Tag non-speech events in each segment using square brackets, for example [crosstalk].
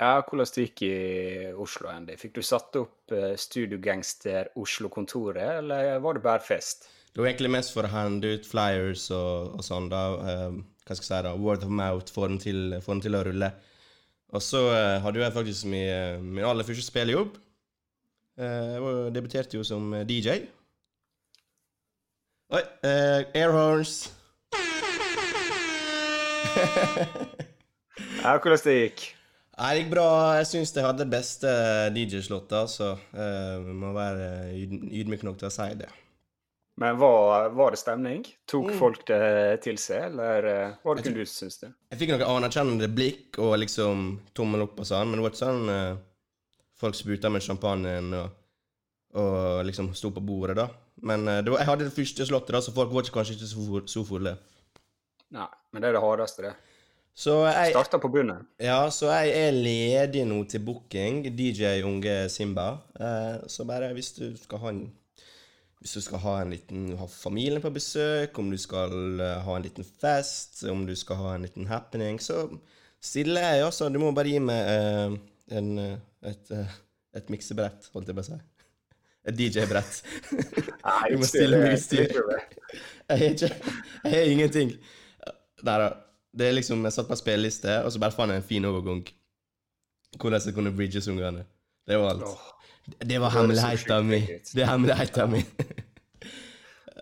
Ja, hvordan det gikk i Oslo, Andy? Fikk du satt opp studiogangster Studio Gangster Oslo-kontoret, eller var det bare fest? Det var egentlig mest for å hande ut flyers og, og sånn, da. Uh, hva skal jeg si, da? Word of mouth, få den til, til å rulle. Og så uh, hadde jeg faktisk min, min aller første spillejobb. Uh, jeg debuterte jo som DJ. Oi, uh, airhorns. [laughs] ja, hvordan det gikk? Det gikk bra. Jeg syns de hadde det beste DJ-slottet, så uh, vi må være ydmyke nok til å si det. Men var, var det stemning? Tok mm. folk det til seg, eller uh, var det kun du som syntes det? Jeg fikk noen anerkjennende blikk og liksom tommel opp og sånn, men det var ikke sånn uh, folk spruta med champagnen og, og liksom sto på bordet, da. Men var, jeg hadde det første slottet, da, så folk var kanskje ikke så, så fulle. Nei, men det er det hardeste, det. Så jeg, Starta på bunnen. Ja, så jeg er ledig nå til booking. DJ Unge Simba. Eh, så bare hvis du skal ha en hvis du skal ha en liten ha familien på besøk, om du skal uh, ha en liten fest, om du skal ha en liten happening, så stiller jeg, altså. Du må bare gi meg uh, en, et, uh, et miksebrett, holdt jeg på å si. Et DJ-brett. [laughs] du må stille meg i styr. Jeg har ikke Jeg har ingenting. Nei da. Det er liksom, Jeg satt på en spilleliste, og så bare fant jeg en fin overgang. Hvordan jeg kunne bridge ungene. Det var alt. Oh, det var hemmeligheten min. Det er hemmeligheten min.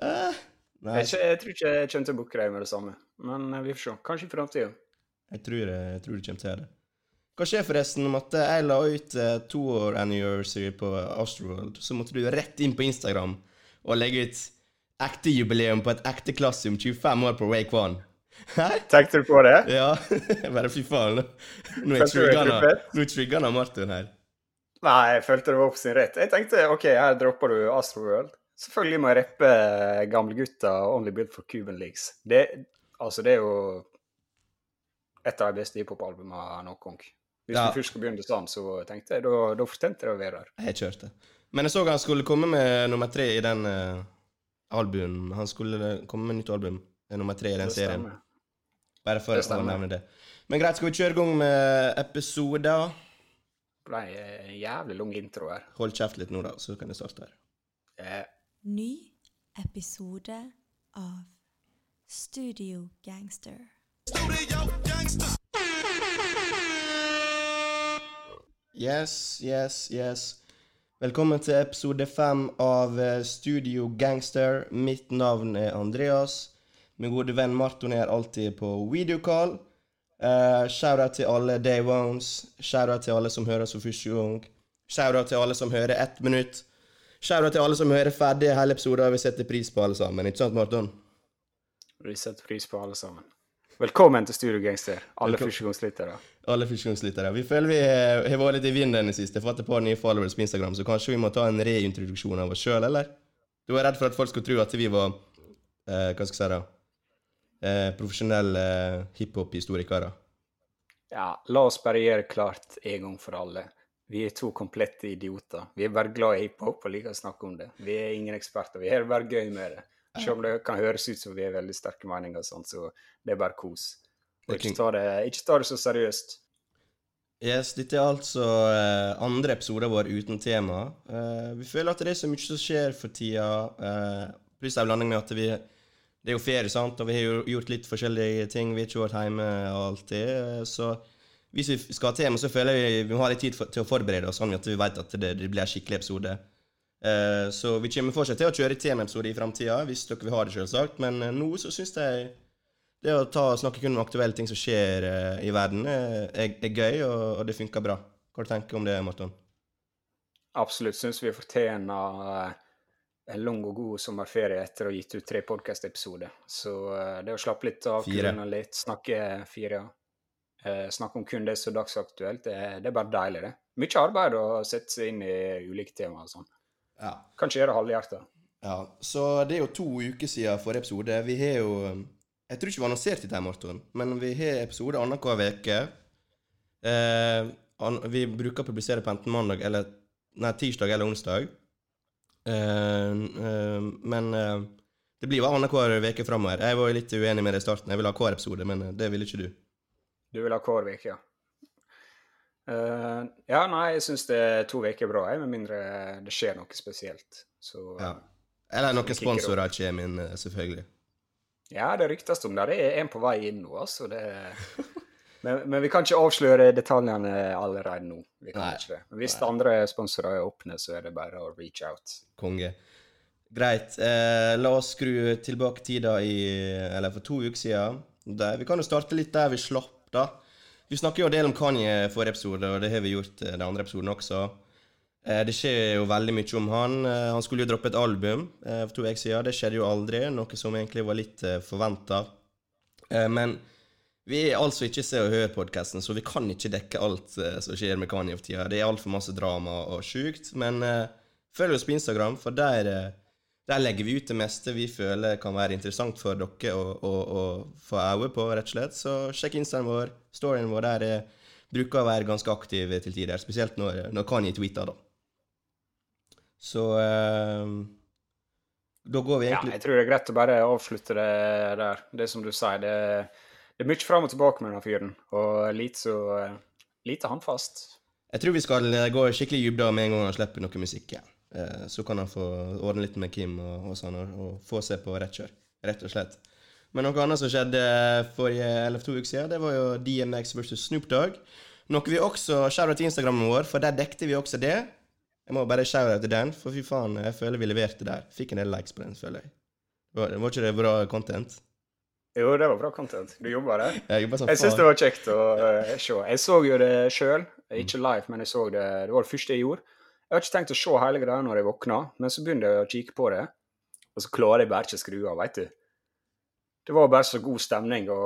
uh, [laughs] jeg, jeg, tror ikke jeg kommer til å booke deg med det samme, men vi får se. Kanskje i framtida. Jeg, tror jeg tror du kommer til det. Hva skjer forresten om at jeg la ut uh, toår anniversary på Astroworld, så måtte du rett inn på Instagram og legge ut ekte jubileum på et ekte klassium 25 år på Wake One. Hæ? Tenkte du på det? Ja. [laughs] Bare fy faen. Nå er trigga av Martin her. Nei, jeg følte det var på sin rett. Jeg tenkte OK, her dropper du Astroworld. Selvfølgelig må jeg rappe gamlegutta Only Built for Cuban Leagues. Det, altså, det er jo et av de beste hiphop-albumene noen gang. Hvis ja. du først skal begynne sånn, så tenkte jeg da, da fortjente det å være der. Jeg kjørte. Men jeg så han skulle komme med nummer tre i den uh, albumen. Han skulle komme med nytt album, nummer tre i den serien. Bare for å nevne det. Men greit, skal vi kjøre i gang med episoder? Det ble en jævlig lang intro her. Hold kjeft litt nå, da, så kan jeg starte her. Eh. Ny episode av Studio Gangster. Studio Gangster! Yes, yes, yes. Velkommen til episode fem av eh, Studio Gangster. Mitt navn er Andreas. Min gode venn Marton er alltid på videocall. Uh, Shout-out til alle day ones. Shout-out til alle som hører for første gang. Shout-out til alle som hører ett minutt. Shout-out til alle som hører ferdig hele episoden. Vi setter pris på alle sammen. Ikke sant, Marton? Vi setter pris på alle sammen. Velkommen til Studio Gangster, alle førstegangslyttere. Alle førstegangslyttere. Vi føler vi har vært litt i vinden i det siste. Fått et par nye followers på Instagram, så kanskje vi må ta en reintroduksjon av oss sjøl, eller? Du var redd for at folk skulle tro at vi var eh, Hva skal jeg si, da? Eh, profesjonelle hiphop-historikere? Ja, la oss bare gjøre klart en gang for alle. Vi er to komplette idioter. Vi er bare glad i hiphop og liker å snakke om det. Vi er ingen eksperter. Vi har det bare gøy med det. Selv om det kan høres ut som vi har veldig sterke meninger, og sånt, så det er bare kos. Og ikke ta det, ikke ta det så seriøst. Yes, dette er altså eh, andre episoder vår uten tema. Eh, vi føler at det er så mye som skjer for tida. Eh, pluss en blanding med at vi det er jo ferie, sant, og vi har jo gjort litt forskjellige ting. Vi har ikke vært hjemme alltid. Så hvis vi skal ha tema, så føler jeg vi må ha litt tid for, til å forberede oss, sånn at vi vet at det, det blir en skikkelig episode. Uh, så vi kommer fortsatt til å kjøre temaepisode i framtida, hvis dere vil ha det, selvsagt. Men uh, nå så syns jeg det å ta, snakke kun om aktuelle ting som skjer uh, i verden, er, er gøy, og, og, det funker bra. Hva tenker du om det, Morten? Absolutt. Syns vi fortjener en lang og god sommerferie etter å ha gitt ut tre podkast-episoder. Så uh, det å slappe litt av, kunne litt, snakke fire, uh, snakke om kun det som er dagsaktuelt, det, det, er bare deilig, det. Mye arbeid å sette seg inn i ulike temaer og sånn. Ja. Kanskje gjøre halvhjerta. Ja, så det er jo to uker siden forrige episode. Vi har jo Jeg tror ikke vi har annonsert dette, Morten, men vi har episode annenhver uke. Eh, vi bruker å publisere på enten mandag eller Nei, tirsdag eller onsdag. Uh, uh, men uh, det blir jo annenhver uke framover. Jeg var litt uenig med det i starten. Jeg ville ha hver episode, men det ville ikke du. Du vil ha hver uke, ja. Uh, ja, nei, jeg syns to uker er bra, jeg, med mindre det skjer noe spesielt. Så, ja. Eller noen sponsorer kommer inn, selvfølgelig. Ja, det ryktes om det. Det er en på vei inn nå, altså. Det... [laughs] men, men, vi kan ikke avsløre detaljene allerede nå. Vi kan Nei. ikke det. Men hvis Nei. andre sponsorer er åpne, så er det bare å reach out. Konge. Greit. Eh, la oss skru tilbake tida i Eller for to uker siden. Der, vi kan jo starte litt der vi slapp, da. Vi snakker jo en del om Kanye forrige episode, og det har vi gjort eh, den andre episoden også. Eh, det skjer jo veldig mye om han. Eh, han skulle jo droppe et album for to uker siden. Det skjedde jo aldri, noe som egentlig var litt forventa. Men vi er altså ikke Se og Hør-podkasten, så vi kan ikke dekke alt som skjer med Kanye for tida. Det er altfor masse drama og sjukt. Men følg oss på Instagram, for der der legger vi ut det meste vi føler kan være interessant for dere å, å, å få øye på, rett og slett. Så sjekk instaen vår. Storyen vår der er, bruker å være ganske aktiv til tider, spesielt når, når Kanye tweeter, da. Så uh, da går vi egentlig Ja, jeg tror det er greit å bare avslutte det der. Det som du sier, det, det er mye fram og tilbake med denne fyren, og lite så lite håndfast. Jeg tror vi skal gå skikkelig i dybden med en gang han slipper noe musikk igjen. Eh, så kan han få ordne litt med Kim og, og sånn, og, få se på rett kjør. Rett og slett. Men noe annet som skjedde forrige, eller for to uker siden, det var jo DMX versus Snoop Dogg. Noe vi også skjærer til Instagrammen vår, for der dekte vi også det. Jeg må bare skjære til den, for fy faen, jeg føler vi leverte der. Fikk en del likes på den, føler jeg. Var, var ikke det bra content? Jo, det var bra content. Du jobba der. [laughs] Jeg, jobba jeg syns det var kjekt å uh, se. Jeg så jo det sjøl, ikke live, men jeg så det. Det var det første jeg gjorde. Jeg har ikke tenkt å se hele greia når jeg våkna, men så begynner jeg å kikke på det, og så klarer jeg bare ikke å skru av, veit du. Det var bare så god stemning å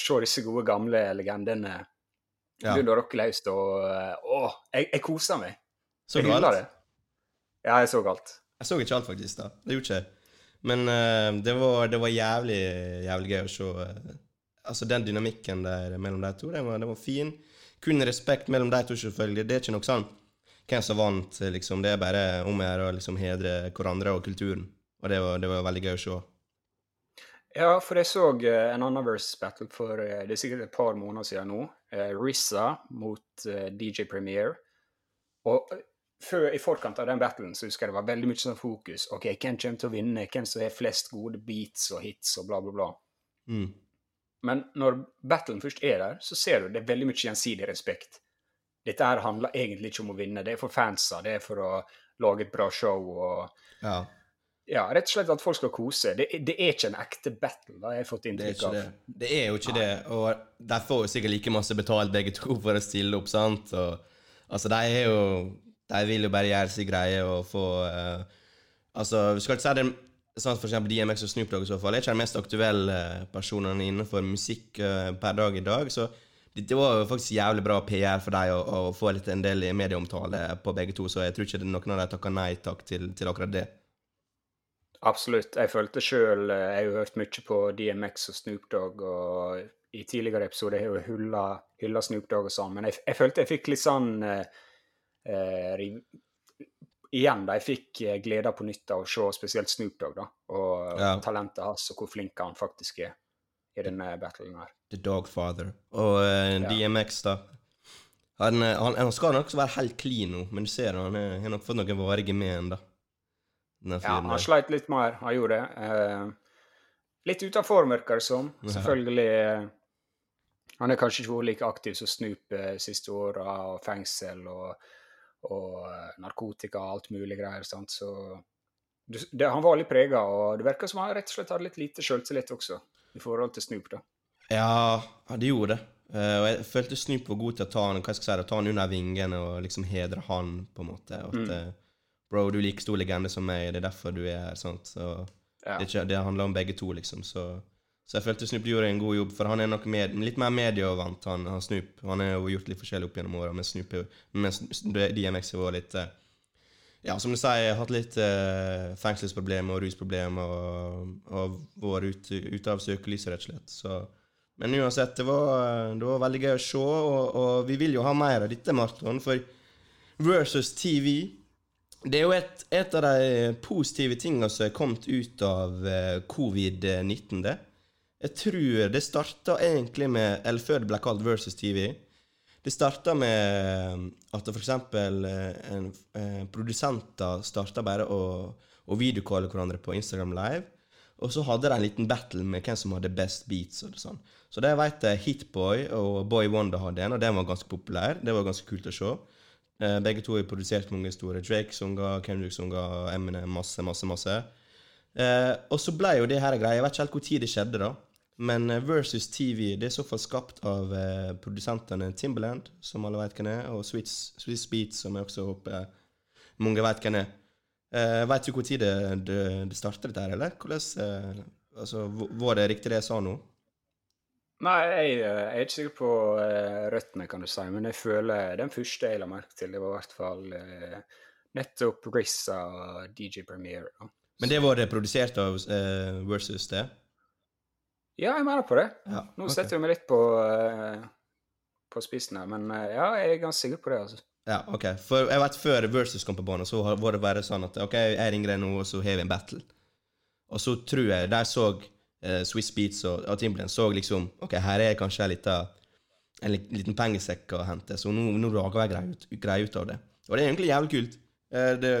se disse gode, gamle legendene ja. begynne å rocke løs. Og å, jeg, jeg koser meg. Så du alt? Det. Ja, jeg så alt. Jeg så ikke alt, faktisk. da. Det gjorde ikke jeg. Men uh, det, var, det, var, jævlig, jævlig gøy å se. Uh, altså, den dynamikken der mellom de to, den var, den var fin. Kun respekt mellom de to, selvfølgelig. Det er ikke noe sånn hvem som vant, liksom. Det er bare om å gjøre å liksom, hedre hverandre og kulturen. Og det var, det var, veldig gøy å se. Ja, for jeg så uh, en annen versus battle for uh, det er sikkert et par måneder siden nå. Uh, Rissa mot DJ Premier. Og før, i forkant av den battlen så husker jeg det var veldig mye sånn fokus. Ok, hvem kommer til å vinne? Hvem som har flest gode beats og hits og bla, bla, bla. Mm. Men når battlen først er der, så ser du det er veldig mye gjensidig respekt dette her handler egentlig ikke om å vinne, det er for fansa, det er for å lage et bra show og ja. ja rett og slett at folk skal kose. Det, det er ikke en ekte battle, da har fått inntrykk av. Det. det. er jo ikke Nei. det, og de får jo sikkert like masse betalt begge to for å stille opp, sant? Og, altså, de er jo De vil jo bare gjøre sin greie og få uh, Altså, vi skal ikke si det sånn for eksempel DMX og Snoop Dogg i så fall, er ikke de mest aktuelle personene innenfor musikk uh, per dag i dag. så det var jo faktisk jævlig bra PR for deg å, få litt en del medieomtale på begge to, så jeg tror ikke noen av dem takker nei takk til, til, akkurat det. Absolutt. Jeg følte sjøl eh, Jeg har jo hørt mye på DMX og Snoop Dogg, og i tidligere episoder har jeg jo hylla, Snoop Dogg og sånn, men jeg, jeg, følte jeg fikk litt sånn eh, eh, Igjen, da. Jeg fikk glede på nytt av å se spesielt Snoop Dogg, da, og ja. talentet hans, og hvor flink han faktisk er i denne battlen her. The Dogfather. Og uh, ja. DMX, da. Han, eh, han, han, skal nok være helt clean nå, men du ser han har nok fått noen varige men, da. Ja, han sleit litt mer, han gjorde det. Uh, litt utafor, virker det som. Selvfølgelig. Uh, han er kanskje ikke vært like aktiv som Snoop siste åra, og fengsel og, og narkotika og alt mulig greier. sant, så det, han var litt prega, og det virka som han rett og slett hadde litt lite sjøltillit også i forhold til Snoop, da. Ja, det gjorde det. Uh, og jeg følte Snoop var god til å ta han hva skal jeg si, ta han under vingene og liksom hedre han, på en måte. At, mm. uh, Bro, du er like stor legende som meg, det er derfor du er her. sant? Så ja. det, ikke, det, handler om begge to, liksom. Så, så jeg følte Snoop gjorde en god jobb, for han er nok med, litt mer medievant, han, han Snoop. Han har jo gjort litt forskjellig opp gjennom åra, mens, mens DMX var litt uh, ja, som du sier, hatt litt uh, fengselsproblemer og rusproblemer og, og vært ute, ute av søkelyset, rett og slett. Så, men uansett, det var, det var, veldig gøy å se, og, og, vi vil jo ha mer av dette, Marton. For Versus TV Det er jo et, et av de positive tingene som er kommet ut av uh, covid-19. det. Jeg tror det starta egentlig med Eller før det ble kalt Versus TV. Det starta med at f.eks. En, en produsenter starta bare å, å videokalle hverandre på Instagram Live. Og så hadde de en liten battle med hvem som hadde best beats. og sånn. Så det vet jeg Hitboy og Boy Wonder hadde en, og den var ganske populær. Det var ganske kult å se. Eh, begge to har produsert mange store Drake-sanger, Kendrick-sanger, Eminem, masse, masse, masse. Eh, og så ble jo det her greia. Jeg vet ikke helt tid det skjedde, da. Men eh, Versus TV det er i så fall skapt av eh, produsentene Timberland, som alle vet hvem er, og Swiss, Swiss Beats, som jeg også håper mange vet hvem er. Eh, vet du tid det, det, det startet, dette her, eller? Hvordan, eh, altså, var det riktig det jeg sa nå? Nei, jeg, eh, jeg, er ikke sikker på røttene, kan du si, men jeg føler den første jeg la merke til, det var i hvert fall nettopp Rissa og DJ Premiere. Men det var det produsert av Versus det? Ja, jeg mener på det. Ja, Nå okay. setter du meg litt på, på spissen her, men ja, jeg er ganske sikker på det. altså. Ja, ok. For jeg vet Før Versus kom på banen, så var det bare sånn at ok, jeg ringer deg nå, og så har vi en battle. Og så tror jeg der så uh, Swiss Beats og, og Timberland så liksom Ok, her er kanskje en liten, en liten pengesekk å hente, så nå, nå lager jeg greie ut, grei ut, av det. Og det er egentlig jævlig kult. Uh, det,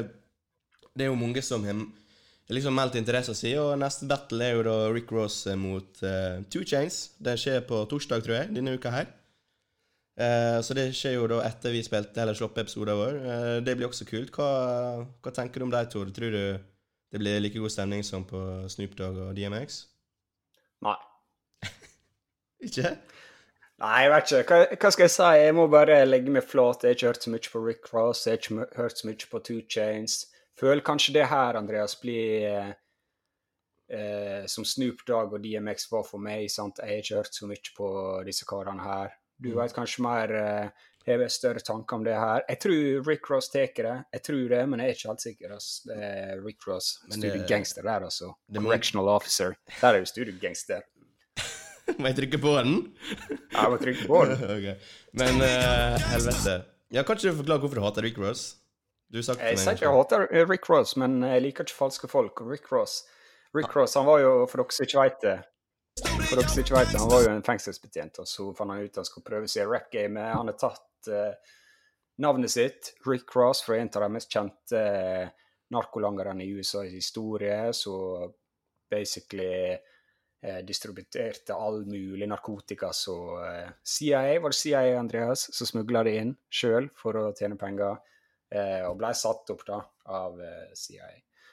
det, er jo mange som har liksom meldt interesse si, og neste battle er jo da Rick Ross mot uh, Two Chains. Det skjer på torsdag, tror jeg, denne uka her. Uh, så det skjer jo da etter vi spilte hele slopp-episoden vår. Uh, det blir også kult. Hva, hva, tenker du om de to? Tror du det blir like god stemning som på Snoop Dogg og DMX? Nei. [laughs] ikke? Nei, jeg vet ikke. Hva, hva, skal jeg si? Jeg må bare legge meg flat. Jeg har ikke hørt så mye på Rick Ross, jeg har ikke hørt så mye på Two Chains. Føler kanskje det her, Andreas, blir eh, eh som Snoop Dogg og DMX var for meg. sant? Jeg har ikke hørt så mye på disse karene her. Du mm. vet kanskje mer uh, har større tanker om det her. Jeg tror Rick Ross tar det. Jeg tror det, men jeg er ikke helt sikker. Altså. Det er Rick Ross, studiegangster der, altså. Correctional officer. Der er jo studiegangster. [laughs] må jeg trykke på den? ja, jeg må trykke på den. [laughs] okay. Men uh, helvete. Ja, kan ikke du forklare hvorfor du hater Rick Ross? Du sagt jeg sier ikke jeg hater Rick Ross, men jeg liker ikke falske folk. Rick Ross Rick Ross han var jo, for dere som ikke vet det for dere som ikke vet det, Han var jo en fengselsbetjent, og så fant han ut at han skulle prøve seg i rap-gamet. Han har tatt uh, navnet sitt, Rick Ross, fra en av de mest kjente uh, narkolangerne i USAs historie, så basically uh, distributerte all mulig narkotika. Så uh, CIA, var det CIA, Andreas, som smugla det inn sjøl for å tjene penger, og ble satt opp da av CIA.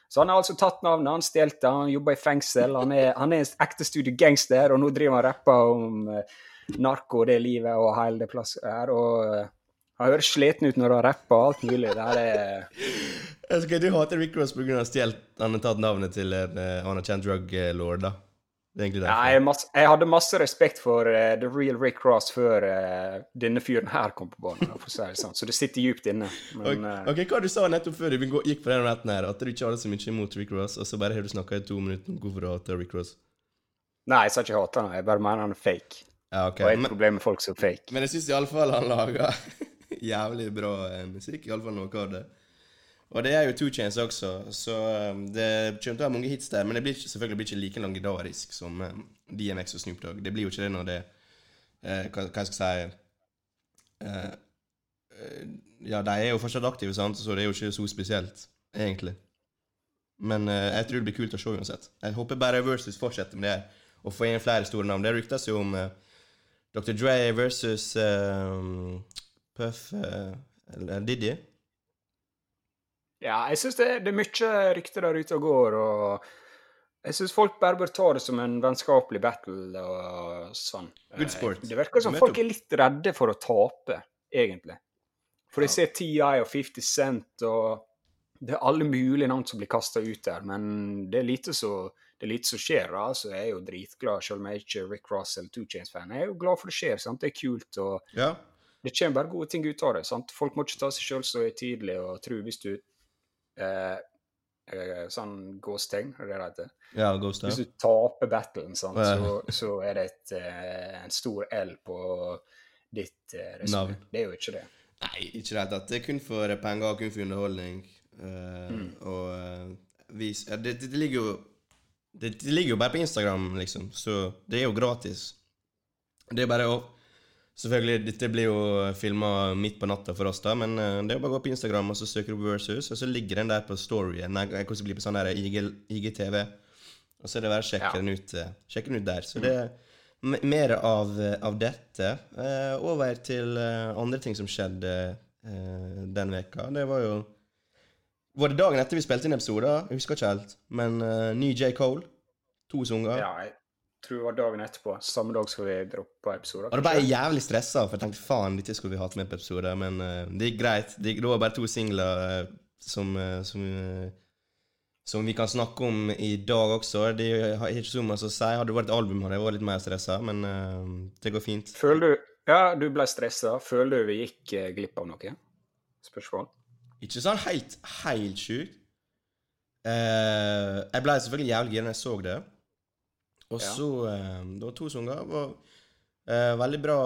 Så han har altså tatt navnet, han stjelte, han jobber i fengsel. Han er, han er en ekte studiegangster, og nå driver han rapper om uh, narko og det livet og hele det plass her. Og han høres sliten ut når han rapper og alt mulig. Det her er [laughs] Du hater Rick Ross pga. at han har tatt navnet til en anerkjent drug lord, da? Ja, jeg, masse, jeg, hadde masse respekt for uh, The Real Rick Ross før uh, denne fyren her kom på banen. Det sånn. Så det sitter djupt inne. Men, okay. ok, Hva du sa nettopp før du gikk på den retten her, at du ikke hadde så mye imot Rick Ross, og så bare har du snakka i to minutter om hvorfor du hater Rick Ross? Nei, jeg sa ikke hater han, jeg bare mener han er fake. Ja, okay. Og jeg har et problem med folk som er fake. Men jeg syns iallfall han lager [laughs] jævlig bra musikk. Iallfall noe av det. Og det er jo Two Chains også, så um, det kommer til å være mange hits der. Men det blir ikke, selvfølgelig blir ikke like legendarisk som um, DMX og Snoop Dogg. Det blir jo ikke det når det uh, hva, hva jeg si uh, uh, Ja, de er jo fortsatt aktive, sant? så det er jo ikke så spesielt, egentlig. Men uh, jeg tror det blir kult å se uansett. Jeg håper bare Versus fortsetter med det, og får inn flere store navn. Det ryktes jo om uh, Dr. Dre versus uh, Puff eller Diddy. Ja, jeg syns det, det, er mye rykter der ute og går, og jeg syns folk bare bør ta det som en vennskapelig battle og sånn. Good sport. Det virker som folk er litt redde for å tape, egentlig. For jeg ser TI og 50 Cent og det er alle mulige navn som blir kasta ut der, men det er lite som skjer. da, så jeg er jo dritglad, selv om jeg ikke er Rick Russell, Two Chains-fan. Jeg er jo glad for det skjer. sant? Det er kult. og ja. Det kommer bare gode ting ut av det. sant? Folk må ikke ta seg sjøl så høytidelig og tro hvis du eh, eh sånn ghost-tegn, er det det heter? Ja, ghost Hvis du taper battlen, sant, så, så, er det et, eh, en stor L på ditt eh, resymé. Det er jo ikke det. Nei, ikke i det hele tatt. Det er kun for penger, kun for underholdning. Uh, mm. Og vis ja, det, det, det, ligger jo det, det, ligger jo bare på Instagram, liksom, så det er jo gratis. Det er bare å Selvfølgelig, dette blir jo filma midt på natta for oss, da, men uh, det er jo bare å gå på Instagram og så søker opp Versus, og så ligger den der på storyen. Nei, hvordan blir på sånn der IGTV. Og så er det bare å sjekke, ja. den, ut, uh, sjekke den ut der. Så mm. det er mer av, av dette. Eh, over til andre ting som skjedde den veka. Det var jo Var det dagen etter vi spilte inn episoder? Jeg husker ikke helt. Men ny J. Cole. To sanger. Ja, jeg tror det var dagen etterpå. Samme dag skal vi droppe episoder. Og da ble jeg jævlig stressa, for jeg tenkte faen, dette skulle vi hatt med på episode. Men uh, det gikk greit. Det, det, var bare to singler uh, som, uh, som, som, vi kan snakke om i dag også. Det har ikke så mye å si. Hadde det vært et album, hadde jeg vært litt mer stressa, men det går fint. Føler du Ja, du ble stressa. Føler du vi gikk glipp av noe? Spørsmål? Ikke sånn helt, helt sjukt. jeg ble selvfølgelig jævlig gira når jeg så det. Og så ja. Eh, det var to sanger. var eh, veldig bra.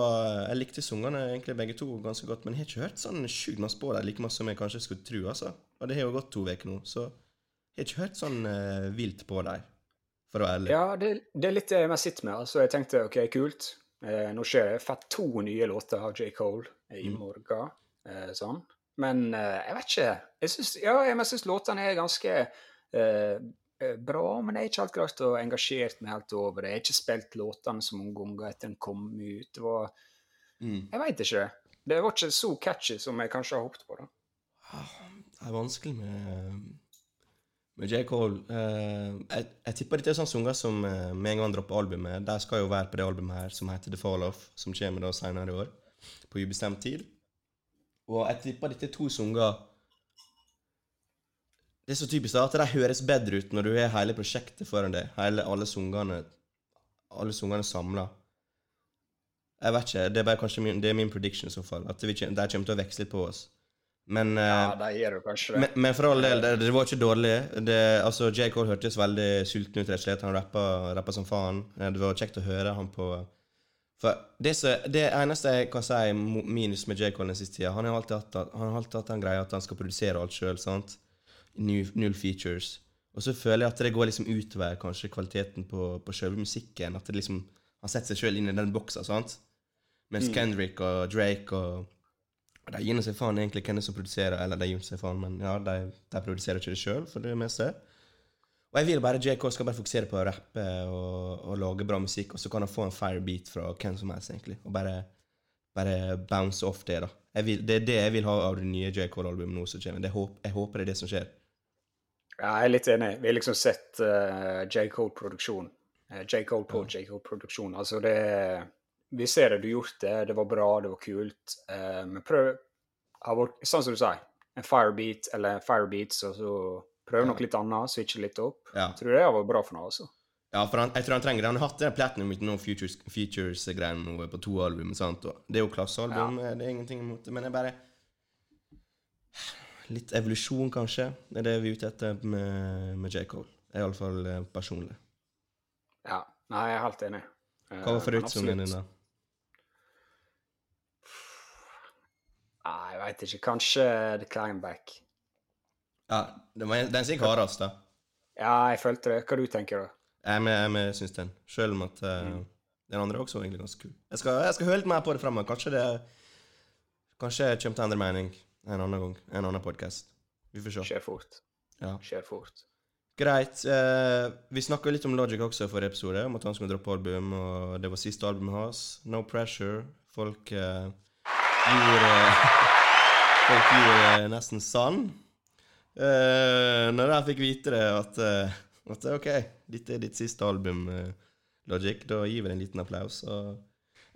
Jeg likte sangene egentlig begge to ganske godt, men jeg har ikke hørt sånn sjukt masse på dem like masse som jeg kanskje skulle tro. altså. Og det har jo gått to uker nå, så jeg har ikke hørt sånn uh, vilt på dem, for å være ærlig. Ja, det, det er litt det jeg sitter med. altså. Jeg tenkte OK, kult. Eh, nå skjer det. Fett to nye låter av J. Cole i mm. morgen. Eh, sånn. Men eh, jeg vet ikke. Jeg synes, ja, jeg syns låtene er ganske eh, Eh, bra, men jeg har ikke helt klart å engasjert meg helt over det. Jeg har ikke spilt låtene så mange ganger etter den kom ut. Det var mm. Jeg veit ikke. Det var ikke så catchy som jeg kanskje har håpet på. da. Ah, det er vanskelig med, med J. Cole. Uh, jeg, jeg, tipper dette er sånne sanger som uh, med en gang dropper albumet. De skal jo være på det albumet her som heter The Fall Off, som kommer da senere i år. På ubestemt tid. Og jeg tipper dette er to sanger det er så typisk da, at de høres bedre ut når du har hele prosjektet foran deg. Hele, alle sangene alle sangene samla. Jeg vet ikke. Det er bare kanskje min, det er min prediction i så fall. At de kommer til å veksle litt på oss. Men, ja, eh, det gjør du kanskje det. Men, men for all del, det, det, var ikke dårlig. Det, altså, J. Cole hørtes veldig sulten ut, rett og slett. Han rappa, rappa som faen. Det var kjekt å høre han på For det, så, det eneste jeg kan si minus med J. Cole den siste tida, han har alltid hatt, han har alltid hatt den greia at han skal produsere alt sjøl. Null features. Og så føler jeg at det går liksom utover kanskje kvaliteten på, på selve musikken. At det liksom, han setter seg sjøl inn i den boksa. sant? Mens mm. Kendrick og Drake og, De gir seg faen egentlig hvem som produserer, eller de gir seg faen, men ja, de, de produserer ikke det sjøl, for det meste. Og jeg vil bare JK skal bare fokusere på å rappe og, og lage bra musikk, og så kan han få en firebeat fra hvem som helst, egentlig. Og bare, bare bounce off det, da. Vil, det er det jeg vil ha av det nye J. Cole-albumet nå som kommer. Jeg håper det er det som skjer. Ja, jeg er litt enig. Vi har liksom sett uh, J. Cole-produksjon. Uh, J. Cole på ja. J. Cole-produksjon. Altså, det Vi ser det, du har gjort det. Det var bra, det var kult. Uh, men prøv Sånn som du sier. En firebeat eller firebeats, og så, prøv noe litt annet. Switche litt opp. Ja. Jeg tror det har vært bra for noe, altså. Ja, for han, jeg tror han trenger det. Han har hatt den Platinum uten noen features-greier features på to album. Sant? Og det er jo klassealbum, ja. det er ingenting imot det. Men jeg bare Litt evolusjon, kanskje. Er det vi er ute etter med, med J. Cole. Er iallfall eh, personlig. Ja. Nei, jeg er helt enig. Hva var favorittsungen din, da? Nei, jeg veit ikke. Kanskje The Climbback. Ja, den, den sier hardest, da. Ja, jeg følte det. Hva du tenker du? Jeg, jeg, jeg syns den. Selv om at uh, mm. den andre også var egentlig ganske kul. Jeg skal, jeg skal høre litt mer på det framover. Kanskje det Kanskje jeg kommer til å endre mening en annen gang. En annen podkast. Vi får se. Skjer fort. Ja. Skjer fort. Greit. Eh, vi snakka litt om Logic også i forrige episode, om at han skulle droppe album, og det var siste albumet hans. No pressure. Folk eh, gjorde [laughs] Folk gjorde nesten sann eh, når jeg fikk vite det, at, eh, at OK, dette er ditt siste album, eh, Logic. Da gir vi deg en liten applaus. og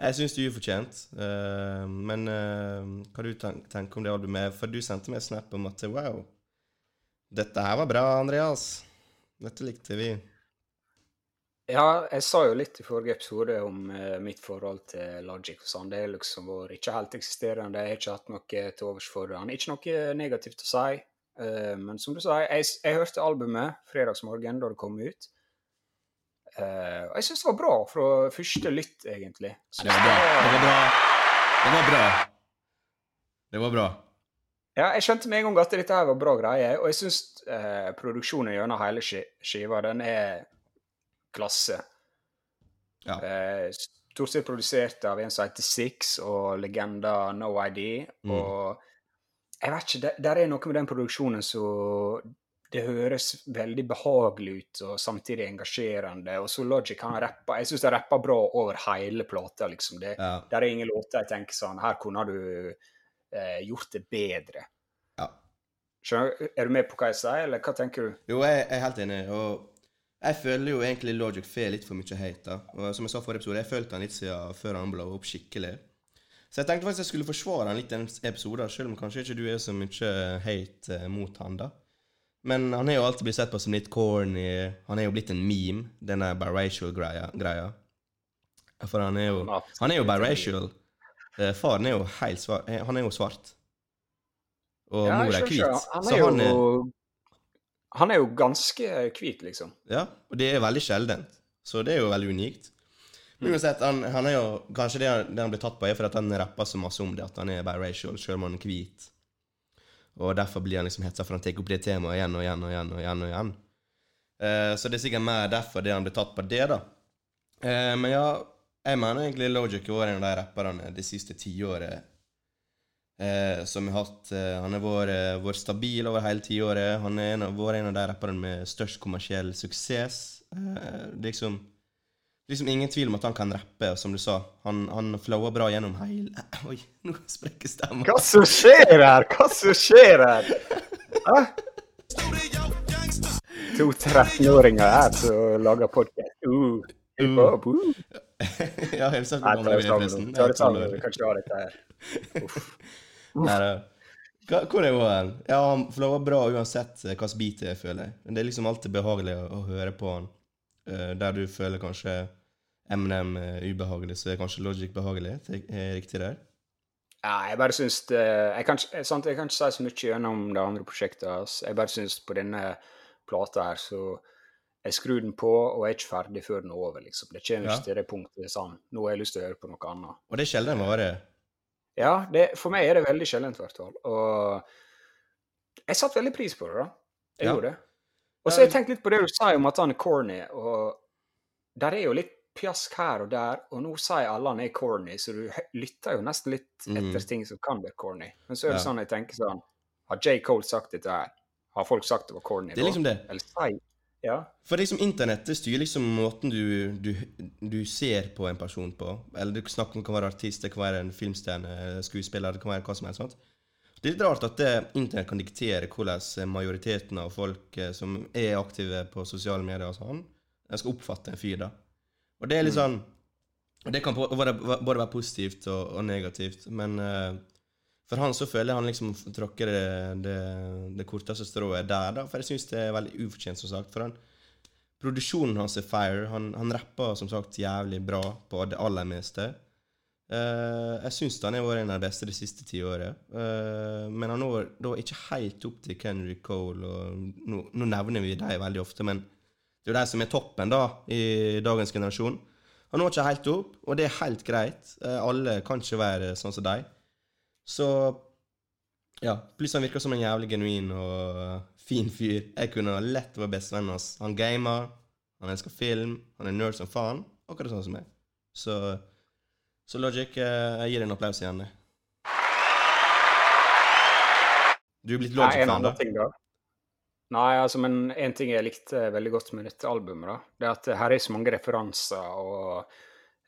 jeg syns det er ufortjent. Uh, men uh, hva du tenker om det albumet? For du sendte meg snap om at wow, dette her var bra, Andreas. Dette likte vi. Ja, jeg sa jo litt i forrige episode om uh, mitt forhold til Logic og sånn. Det er liksom vært ikke helt eksisterende. Jeg har ikke hatt noe til overs for han. Ikke noe negativt å si. men som du sa, jeg, jeg hørte albumet fredagsmorgen da det kom ut. Uh, og jeg syns det var bra fra første lytt, egentlig. det var bra. Det var bra. Det var bra. Det var bra. Ja, jeg skjønte med en gang at dette her var bra greier, og jeg syns uh, produksjonen gjennom hele skiva, den er klasse. Ja. Uh, stort sett produsert av en som heter Six, og legenda No ID. Mm. Og jeg vet ikke, der, der er noe med den produksjonen så det høres veldig behagelig ut og samtidig engasjerende. Og så Logic han rapper Jeg syns han rapper bra over hele plata, liksom. Det, ja. Der er ingen låter jeg tenker sånn Her kunne du eh, gjort det bedre. Ja. Skjønner, Er du med på hva jeg sier, eller hva tenker du? Jo, jeg, jeg er helt enig. og jeg føler jo egentlig Logic får litt for mye hate. da. Og som jeg sa forrige episode, jeg følte han litt siden før han ble opp skikkelig. Så jeg tenkte faktisk jeg skulle forsvare han litt i denne episoden, selv om kanskje ikke du er så mye hate eh, mot han da. Men han er jo alltid blitt sett på som litt corny. Han er jo blitt en meme, denne biracial-greia. For han er jo Han er jo biracial. Eh, faren er jo helt svart. Eh, han er jo svart. Og ja, mor er hvit. Han er, han er jo han er jo ganske hvit, liksom. Ja, og det er veldig sjeldent. Så det er jo veldig unikt. Men mm. uansett, han, han, er jo Kanskje det, det han blir tatt på, er fordi at han rapper så masse om det, at han er biracial, selv om han er hvit. Og derfor blir han liksom hetsa for han tar opp det temaet igjen og igjen og igjen. og igjen og igjen. Eh, så det er sikkert mer derfor det han blir tatt på det, da. Eh, men ja, jeg mener egentlig Logic har vært en av de rapperne det siste tiåret eh, som har hatt eh, Han har vært, vært stabil over hele tiåret. Han har vært en av de rapperne med størst kommersiell suksess. Eh, liksom, liksom ingen tvil om at han kan rappe, og som du sa, han, han flower bra gjennom hele [laughs] Oi, nå sprekker stemmen. Hva som skjer her? Hva som skjer her? Hæ? To 13-åringer her som lager podkast. Uh. Uh. Uh. [laughs] ja, jeg har sagt det, forresten. Ta det sammen. Vi kan ikke ha dette her. Uff. [laughs] Nei, hvor er hun? Ja, han flower bra uansett eh, hvilken beat det er, føler jeg. Men det er liksom alltid behagelig å, å høre på han. Uh, der du føler kanskje Eminem er ubehagelig, så er kanskje Logic behagelig. Er riktig der? Ja, jeg bare syns det jeg kan, sant, jeg kan, ikke si så mye gjennom det andre prosjektet. Altså. Jeg bare syns på denne plata her, så jeg skrur den på og er ikke ferdig før den er over. liksom. Det kommer ikke ja. til det punktet sånn Nå har jeg lyst til å høre på noe annet. Og det er sjelden vare? Ja, det, for meg er det veldig sjeldent, i hvert fall. Og jeg satte veldig pris på det, da. Jeg ja. gjorde det. Og så har jeg tenkt litt på det du sa om at han er corny, og der er jo litt pjask her og der, og nå sier alle han er corny, så du lytter jo nesten litt mm. etter ting som kan være corny. Men så er det ja. sånn jeg tenker sånn Har J. Cole sagt dette her? Har folk sagt det var corny? Det er liksom det. Eller sier ja. For liksom internettet styrer liksom måten du, du, du, ser på en person på. Eller du snakker om det kan være artist, det kan være en filmstjerne, skuespiller, det kan være hva som helst. sant? Det er litt rart at det, internett kan diktere hvordan majoriteten av folk eh, som er aktive på sosiale medier, og sånn, skal oppfatte en fyr. da. Og det er litt mm. sånn Det kan både være positivt og, og negativt, men uh, for han så føler jeg han liksom tråkker det, det, det, korteste strået der, da. For jeg syns det er veldig ufortjent, som sagt. For han, produksjonen hans er fire. Han, han rapper som sagt jævlig bra på det aller meste. Uh, jeg syns han har vært en av de beste det siste tiåret. Uh, men han når da ikke helt opp til Kendrick Cole. Og nå, nå nevner vi dem veldig ofte, men det er jo de som er toppen da, i dagens generasjon. Han når ikke helt opp, og det er helt greit. Uh, alle kan ikke være sånn som dem. Så ja. Pluss han virker som en jævlig genuin og fin fyr. Jeg kunne lett vært bestevennen hans. Han gamer, han elsker film, han er nerd som faen. Akkurat sånn som meg. Så, så Logic, eh, jeg gir deg en applaus igjen. Du er blitt Logic-fan, da? Ting, da? Nei, altså, men en ting jeg likte veldig godt med dette albumet, da, det er at her er så mange referanser og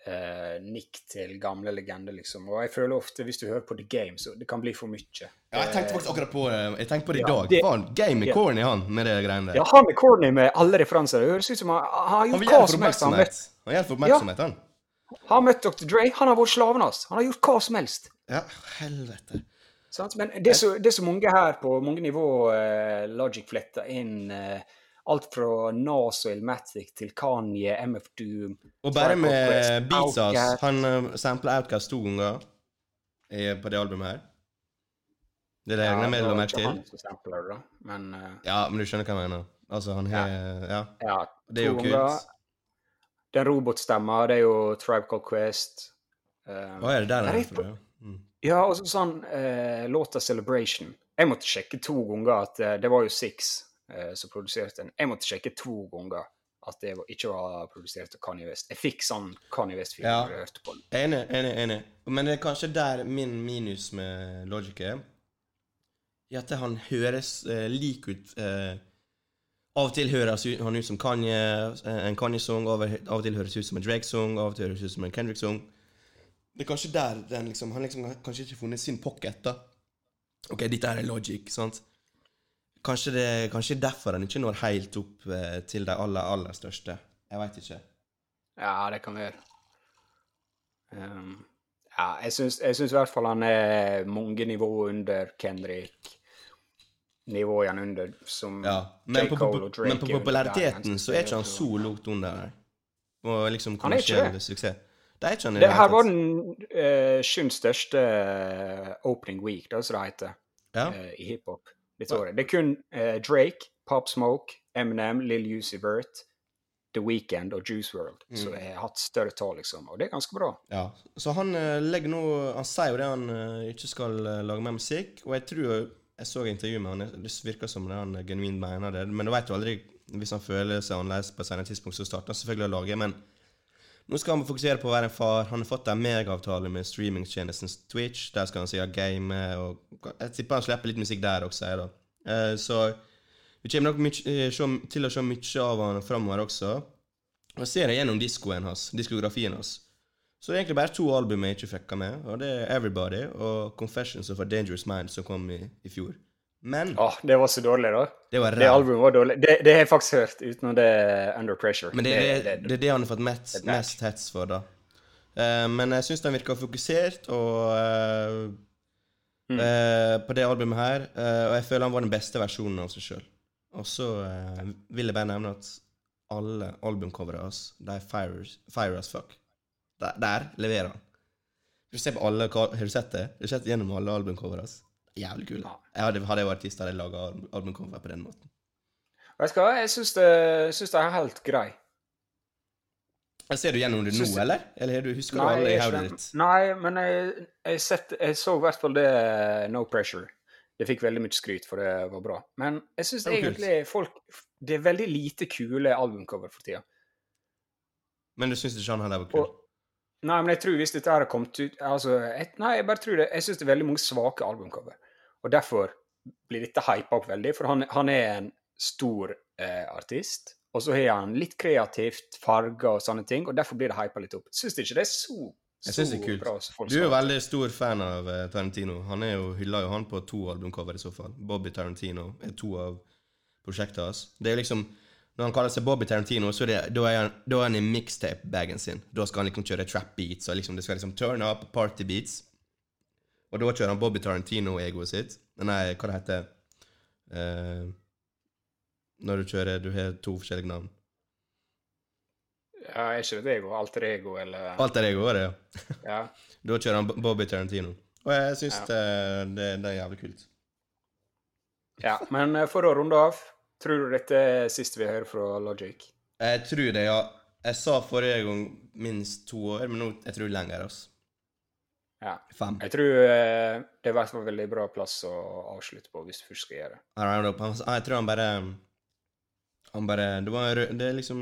eh, nikk til gamle legender, liksom. Og jeg føler ofte, hvis du hører på The Game, så det kan bli for mye. Ja, jeg tenkte faktisk akkurat på det. Jeg tenkte på det i dag. Det, Faen, Game er ja. corny, han, med det greiene der. Ja, han er corny med alle referanser. Det høres ut som han, han har gjort hva som helst. Han, vil for oppmerksomhet, han. Har møtt Dr. Dre. Han har vært slaven hans. Han har gjort hva som helst. Ja, helvete. Men det så, det så mange her på mange nivå eh, Logic fletter inn eh, Alt fra Nas og Ilmatic til Kanye, MF Doom Og bare med beats hans. Han uh, sampler Outcast to ganger på det albumet her. Det er regner med merke til. Sampler, da. Men, uh, ja, men du skjønner hva jeg mener. Altså, han har ja. ja. Det er jo kult. Den robotstemma, det er jo Tribe Called Quest. Um, Å, er det der den er? Mm. Ja, og sånn uh, låta 'Celebration'. Jeg måtte sjekke to ganger at uh, det var jo Six uh, som produserte den. Jeg måtte sjekke to ganger at det ikke var produsert av Kanye West. Jeg fikk sånn Kanye West-film Ja. jeg hørte på den. Enig, enig, enig. Men det er kanskje der min minus med Logic er. I at han høres eh, lik ut eh, Av og til høres han ut som Kanye, eh, en Kanye-sang. Av, og til høres ut som en Drake-sang. Av og til høres ut som en Kendrick-sang. Det er kanskje der den liksom Han liksom har kanskje ikke funnet sin pocket, da. Ok, dette er Logic, sant? Kanskje det kanskje derfor han ikke når helt opp eh, til de aller, aller største. Jeg veit ikke. Ja, det kan være. Um, ja, jeg syns, jeg syns i hvert fall han er mange nivåer under Kendrick. Nivået han under som Ja, men på, Cole og Drake men på populariteten så er ikke han så langt under der. Og liksom er kommersiell suksess. Det er ikke han i Det hele her var den uh, sjuende største eh, opening week, da, som det heter, Ja. uh, i hiphop dette året. Det er kun uh, Drake, Pop Smoke, Eminem, Lill Uzi Vert, The Weeknd og Juice World som Mm. har hatt større tall, liksom. Og det er ganske bra. ja. Så han legger nå Han sier jo det han ikke skal lage mer musikk, og jeg tror Jeg så intervjuet med han, det virker som det han genuint mener det, men du vet jo aldri Hvis han føler seg annerledes på et senere tidspunkt, så starter han selvfølgelig å lage, men nå skal han fokusere på å være en far. Han har fått en megaavtale med streamingtjenesten Twitch. Der skal han sikkert game, og jeg tipper han slipper litt musikk der også. Jeg, da. Eh, så vi kommer nok eh, til å se mye av han framover også. Og ser jeg gjennom diskoen hans, diskografien hans, så det er egentlig bare to album jeg ikke fucka med, og det er Everybody og Confessions of a Dangerous Mind, som kom i, i fjor. Men Åh, det var så dårlig, da. det var Det albumet var dårlig. Det, det har jeg faktisk hørt, utenom det Under Pressure. Men det er det, det, er det han har fått mest, det mest hets for, da. Uh, men jeg syns den virker fokusert og uh, Mm. uh, på det albumet her. og jeg føler han var den beste versjonen av seg sjøl. Og så vil jeg bare nevne at alle albumcoverne hans, de er fire, fire as fuck. Der, der leverer han. Du ser på alle, Har du sett det? Har du sett gjennom alle albumcoverene? hans? Jævlig kule. Ja. Jeg hadde, hadde jeg vært artist, hadde jeg laga albumcover på den måten. Vet du hva, jeg syns det, syns det er helt grei. Ser du gjennom det nå, eller? Eller har du- husker du alle i jeg hodet ditt? Nei, men jeg, jeg, sett, jeg så i hvert fall det No Pressure. Det fikk veldig mye skryt, for det var bra. Men jeg syns egentlig kult. folk Det er veldig lite kule albumcover for tida. Men du syns ikke han heller var kul? Og- Nei, men jeg tror hvis dette har kommet ut altså, jeg, Nei, jeg bare tror det. Jeg syns det er veldig mange svake albumcover. Og derfor blir dette hypa opp veldig, for han, han er en stor eh, artist. Og så har han litt kreativt, farger og sånne ting, og derfor blir det hypa litt opp. Syns ikke det er så, Jeg så synes det er kult. bra folk Du er jo veldig stor fan av eh, Tarantino. Han er jo, hyller jo han på to albumcover i så fall. Bobby Tarantino er to av prosjektene hans. Det er liksom Når han kaller seg Bobby Tarantino, så det, da er han, da er han i mixtape-bagen sin. Da skal han liksom kjøre trap beats, og liksom, det skal liksom turn up party beats. Og da kjører han Bobby Tarantino-egoet sitt. Nei, hva det heter uh, Når du kjører Du har to forskjellige navn. Ja, er ikke det ego? Alter ego, eller Alter ego er det, ja. Ja. [laughs] Da kjører han Bobby Tarantino. Og jeg syns Ja. det, det, det er jævlig kult. ja. Men eh, for å runde av, tror du dette er siste vi hører fra Logic? Jeg tror det, ja. Jeg sa forrige gang minst to år, men nå jeg tror lenger. altså. Ja. Fem. Jeg tror eh, det fall en veldig bra plass å avslutte på, hvis du først skal gjøre det. Han, jeg tror han bare Han bare Det var rød, det liksom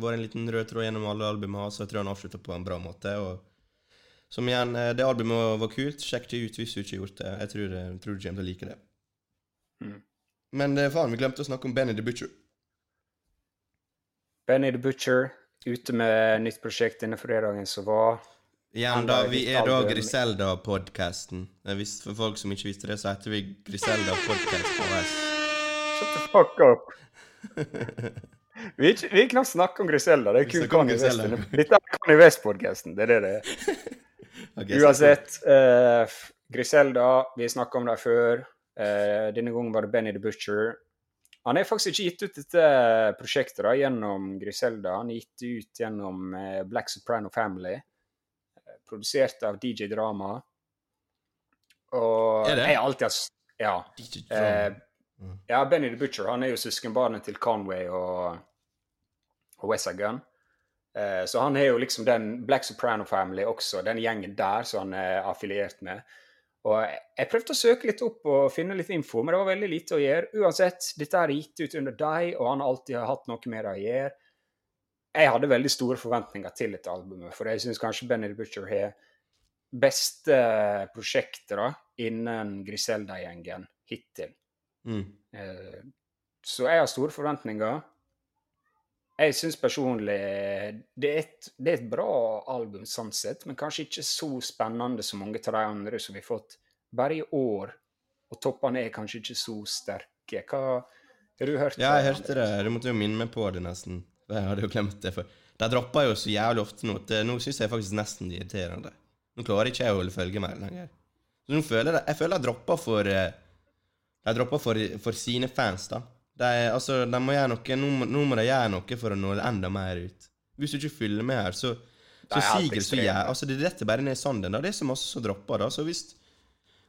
var en liten rød tråd gjennom alle albumene hans, så jeg tror han avslutta på en bra måte. og som igjen, eh, Det albumet var kult. Sjekk det ut hvis du ikke har gjort det. Jeg tror, jeg tror du kommer til å like det. Mm. Men eh, faen, vi glemte å snakke om Benny the Butcher. Benny the Butcher ute med nytt prosjekt denne fredagen som var. Igjen, men da, vi er da. Griselda-podkasten. For folk som ikke visste det, så heter vi Griselda Podcast AS. Shut the fuck up! Vi har ikke, knapt snakket om Griselda. Det er kun Kanye West. Dette er Kanye West-podkasten. Det er det det er. [laughs] okay, Uansett, uh, Griselda, vi har snakket om dem før. Eh, denne gangen var det Benny the Butcher. Han har faktisk ikke gitt ut dette prosjektet da, gjennom Griselda. Han har gitt ut gjennom eh, Black Soprano Family. eh, Produsert av DJ Drama. Og Er det? Jeg har alltid hatt Ja. DJ Eh, Drama. ja, Benny the Butcher han er jo søskenbarnet til Conway og, og West Side Gun. Eh, så han er jo liksom den Black Soprano Family også, den gjengen der som han er affiliert med. Og jeg, prøvde å søke litt opp og finne litt info, men det var veldig lite å gjøre. Uansett, dette er gitt ut under deg, og han har alltid hatt noe med det å gjøre. jeg hadde veldig store forventninger til dette albumet, for jeg syns kanskje Benny the Butcher har beste prosjektet da, innen Griselda-gjengen hittil. Mm. Eh, så jeg har store forventninger. Jeg syns personlig det er, et, det er, et, bra album sånn sett, men kanskje ikke så spennende som mange av de andre som vi har fått bare i år. Og toppene er kanskje ikke så sterke. Hva har du hørt? Ja, jeg hørte det. Du måtte jo minne meg på det, nesten. Jeg hadde jo glemt det. for De dropper jo så jævlig ofte nå. at nå syns jeg faktisk nesten det er irriterende. Nå klarer ikke jeg å holde følge med lenger. Så nå føler jeg, jeg føler jeg dropper for Jeg dropper for, for sine fans, da. De, altså, de må gjøre noe, nå, nå, må de gjøre noe for å nå enda mer ut. Hvis du ikke følger med her, så, så siger så jævlig Altså, det detter bare ned i sanden. da. Det er så masse som dropper, da. Så hvis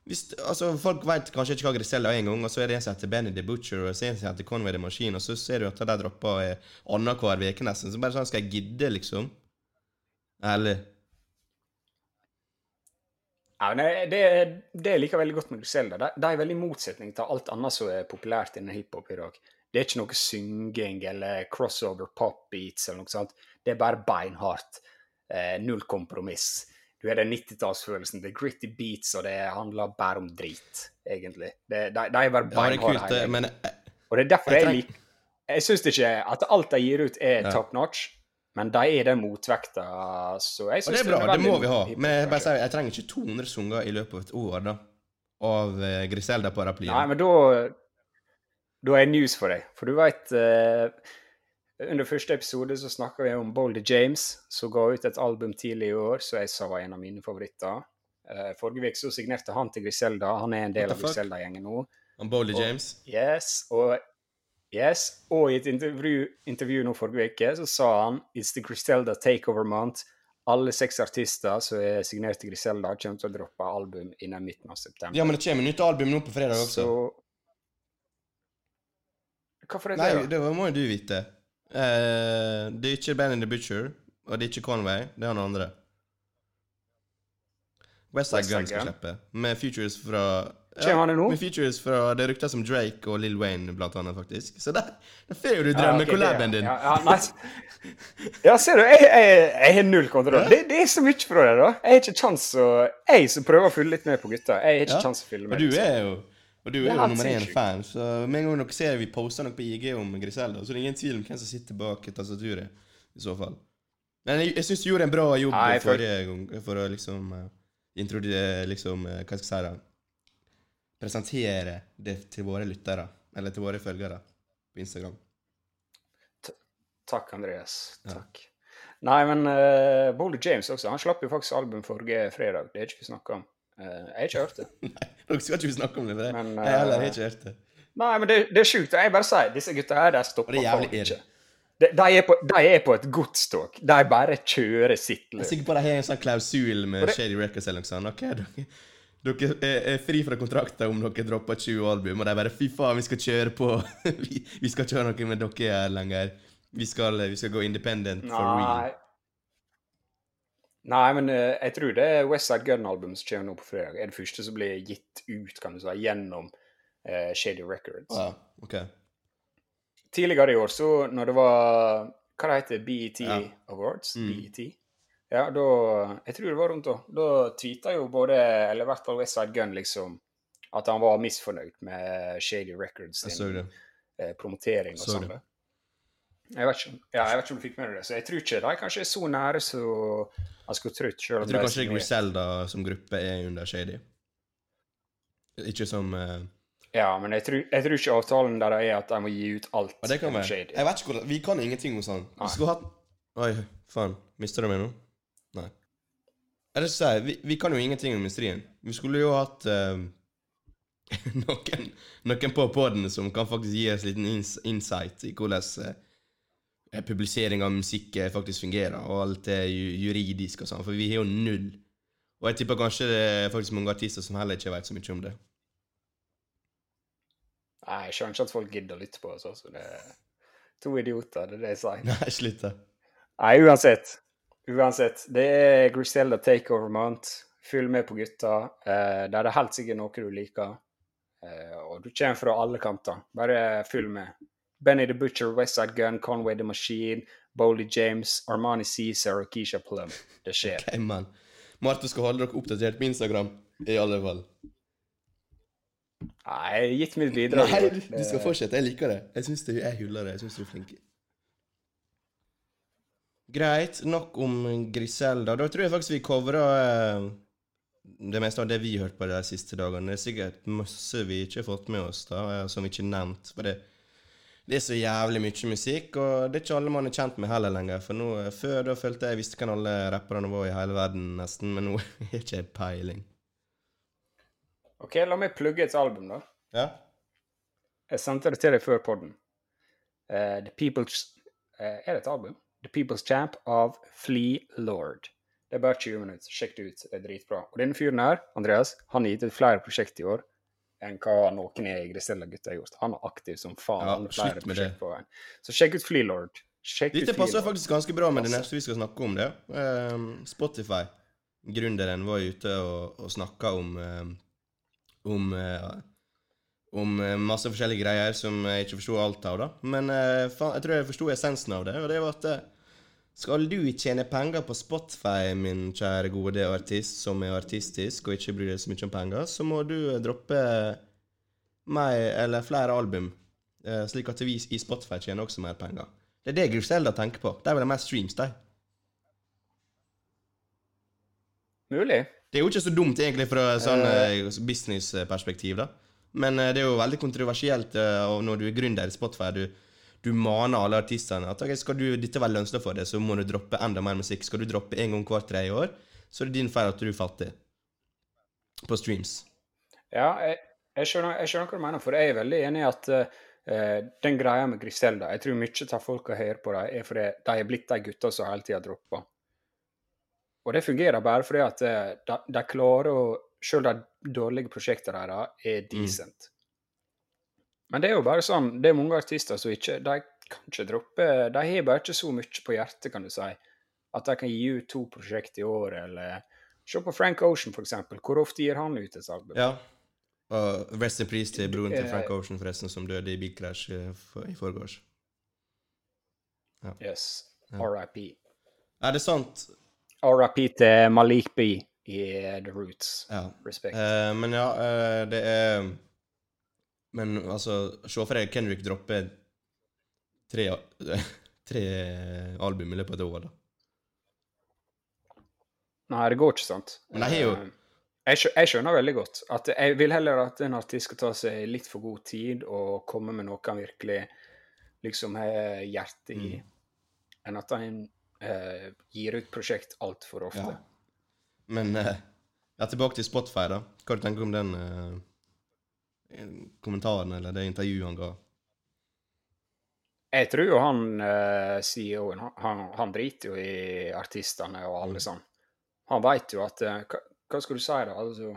hvis, altså, folk vet kanskje ikke hva Grisella er engang, og så er det en som heter Benny the Butcher, og så er det en som heter Conway the Machine, og så ser du at de dropper eh, annenhver uke nesten. Så bare sånn Skal jeg gidde, liksom? Ærlig. Ja, nei, det, det jeg liker veldig godt med Griselda, de, de er veldig i motsetning til alt annet som er populært innen hiphop i dag. Det er ikke noe synging eller crossover pop beats eller noe sånt. Det er bare beinhardt. Eh, null kompromiss du har den 90-tallsfølelsen. Det er gritty beats, og det handler bare om drit, egentlig. Det, de, de er bare beinharde. Ja, men... Og det er derfor jeg, jeg liker Jeg syns ikke at alt de gir ut, er ja. top notch. Men de er den motvekta. Så jeg det er bra, det, det må vi ha. Men jeg, bare sier, jeg trenger ikke 200 sanger i løpet av et år da, av uh, Griselda-paraplyen. Nei, men da Da er jeg news for deg. For du veit uh, under første episode så snakka vi om Boldy James, som ga ut et album tidlig i år som jeg sa var en av mine favoritter. Uh, forrige uke så signerte han til Griselda. Han er en del av Griselda-gjengen nå. Om Boldy James? Yes, og, yes, og i et intervju, intervju nå forrige uke så sa han It's the Griselda takeover month. Alle seks artister som er signert til Griselda, kommer til å droppe album innen midten av september. Ja, men det kommer nytt album nå på fredag også. Så... Hvorfor er det Nei, det må jo du vite. Uh, det er ikke Band in the Butcher, og det er ikke Conway. Det er han andre. Westside Gun skal slippe, med features fra ja, Med features fra det rykter som Drake og Lill Wayne, blant annet, faktisk. Så der, der får jo du drømmekollaben din. Ja, ja, ja, ser du, jeg, jeg, jeg har null kontroll. Det, det, er så mye fra det, da. Jeg har ikke kjangs å Jeg som prøver å følge litt med på gutta, jeg har ikke ja. kjangs å fylle med. Og du er jo og du er jo nummer én fan, så med en gang dere ser vi poster noe på IG om Griselda, så det er ingen tvil om hvem som sitter bak tastaturet, i så fall. Men jeg, jeg syns du gjorde en bra jobb Nei, for... forrige gang for å liksom uh, introdusere liksom, uh, Hva skal jeg si da? Presentere det til våre lyttere, eller til våre følgere, på Instagram. T takk, Andreas. Takk. Ja. Nei, men uh, Boulder James også, han slapp jo faktisk album forrige fredag. Det er ikke vi snakka om. Uh, jeg har ikke hørt det. [laughs] Nei, Dere skal ikke snakke om det, for men uh, jeg heller har ikke hørt det. Nei, men det, det er sjukt. Jeg bare sier disse gutta her, de stopper det er jævlig ikke. De, de, er på, de er på et godstog. De bare kjører sitt løp. Jeg er sikker på at de har en sånn klausul med det... Shady Records eller noe sånt. Ok, dere, er, er, fri fra kontrakter om dere dropper 20 album, og de bare Fy faen, vi skal kjøre på. [laughs] vi, vi, skal ikke ha noe med dere her lenger. Vi skal, vi skal gå independent for real. Nei, men uh, jeg tror det er Westside Gun-album som kommer nå på fredag, er det første som blir gitt ut kan du si, gjennom uh, Shady Records. Ah, ok. Tidligere i år, så når det var Hva det heter BET ja. Awards? Mm. BET? Ja, da Jeg tror det var rundt da. Da tweeta jo både, eller i hvert fall Westside Gun, liksom at han var misfornøyd med Shady Records sin eh, promotering og sånn. Jeg vet, ikke, ja, jeg vet ikke om du fikk med deg det. Så jeg tror ikke de kanskje er så nære så jeg skulle trodd. Jeg tror kanskje Griselda som gruppe er under Shady. Ikke som uh... Ja, men jeg tror, jeg tror, ikke avtalen der er at de må gi ut alt. Ja, det kan være. Shady. Jeg vet ikke hvordan, Vi kan ingenting om sånn. Vi skulle hatt Oi, faen. Mister du meg nå? Nei. Jeg si, vi, vi kan jo ingenting om industrien. Vi skulle jo hatt uh, [laughs] noen, noen på poden som kan faktisk gi oss litt insight i hvordan uh, publisering av musikk eh, faktisk fungerer, og alt det juridisk og sånn, for vi har jo null. Og jeg tipper kanskje det er faktisk mange artister som heller ikke vet så mye om det. Nei, jeg skjønner ikke at folk gidder å lytte på oss. Altså. Det er to idioter, det er det jeg sier. Nei, slutt da. Nei, uansett. Uansett. Det er Griselda Takeover Month. Følg med på gutta. Eh, det er det helt sikkert noe du liker. Eh, og du kommer fra alle kanter. Bare følg med. Benny the Butcher, Westside Gun, Conway the Machine, Bowley James, Armani Cæsar og Keisha Plum. Det skjer. [laughs] Okay, man. Marte skal holde dere oppdatert på Instagram, i alle fall. Nei, gitt mitt bidrag. Nei, du, du skal fortsette. Jeg liker det. Jeg syns du er hullere. Jeg syns du er flink. Greit. Nok om Griselda. Da tror jeg faktisk vi covra eh, det meste av det vi har hørt på de siste dagene. Det er sikkert masse vi ikke har fått med oss, da, eh, som vi ikke har nevnt. For det, det, er så jævlig mye musikk, og det er ikke alle man er kjent med heller lenger. For nå, eh, Før da følte jeg visste hvem alle rapperne var i hele verden, nesten, men nå [laughs] har jeg ikke peiling. OK, la meg plugge et album, da. Ja? Jeg sendte det til deg før podden. Uh, The People's uh, Er det et album? The People's Champ av Flea Lord. Det er bare 20 minutter. Sjekk det ut. Det er dritbra. Og denne fyren her, Andreas, han har gitt ut flere prosjekt i år enn hva noen i Grisella-gutta har gjort. Han er aktiv som faen. Ja, flere prosjekt på veien. Så sjekk ut Flea Lord. Sjekk ut Dette Flea passer Lord. faktisk ganske bra med det neste vi skal snakke om. det. Um, Spotify. Gründeren var ute og, og snakka om um, om, eh, om eh, masse forskjellige greier som jeg ikke forsto alt av. da. Men eh, jeg tror jeg forsto essensen av det. Og det var at eh, skal du tjene penger på Spotify, min kjære gode artist som er artistisk og ikke bryr deg så mye om penger, så må du droppe meg eller flere album, slik at vi i Spotify tjener også mer penger. Det er det Griselda tenker på. De vil ha mer streams, de. Mulig. Det er jo ikke så dumt egentlig fra sånn uh, businessperspektiv, da. Men eh, det er jo veldig kontroversielt eh, og når du er gründer i Spotify. Du, du maner alle artistene at okay, skal du, dette være lønnsomt for deg, så må du droppe enda mer musikk. Skal du droppe en gang hvert tredje år, så er det din feil at du er fattig. På streams. Ja, jeg, jeg, skjønner, jeg skjønner hva du mener, for jeg er veldig enig i at uh, den greia med Griselda Jeg tror mye av folka hører på dem, er fordi de er blitt de gutta som hele tida dropper. Og det fungerer bare fordi at de, de klarer å Selv de dårlige prosjektene deres er decent. Men det er jo bare sånn Det er mange artister som ikke De kan ikke droppe De har bare ikke så mye på hjertet, kan du si, at de kan gi ut to prosjekt i året, eller Se på Frank Ocean, for eksempel. Hvor ofte gir han ut et album? Ja. Og rest in peace til broren til Eh, Frank Ocean, forresten, som døde i bilkrasj eh, i forgårs. Yes. Ja. RIP. Er det sant? RIP til Malik B i eh, The Roots. Ja. Respekt. Uh, men ja, uh, det er Men altså, se for deg Kendrick droppe tre, [laughs] tre album i løpet av et år, da. Nei, det går ikke, sant? Men det er jo- Eh, jeg, skjønner veldig godt at jeg vil heller at en artist skal ta seg litt for god tid og komme med noe han virkelig liksom har hjertet i, Mm. enn at han eh, gir ut prosjekt altfor ofte. Ja. Men uh, ja, tilbake til Spotify, da. Hva du tenker du om den uh, kommentaren eller det intervjuet han ga? Jeg tror jo han uh, CEO-en, han, han, driter jo i artistene og alle Mm. sånn. Han veit jo at eh, hva, hva skal du si, da? Altså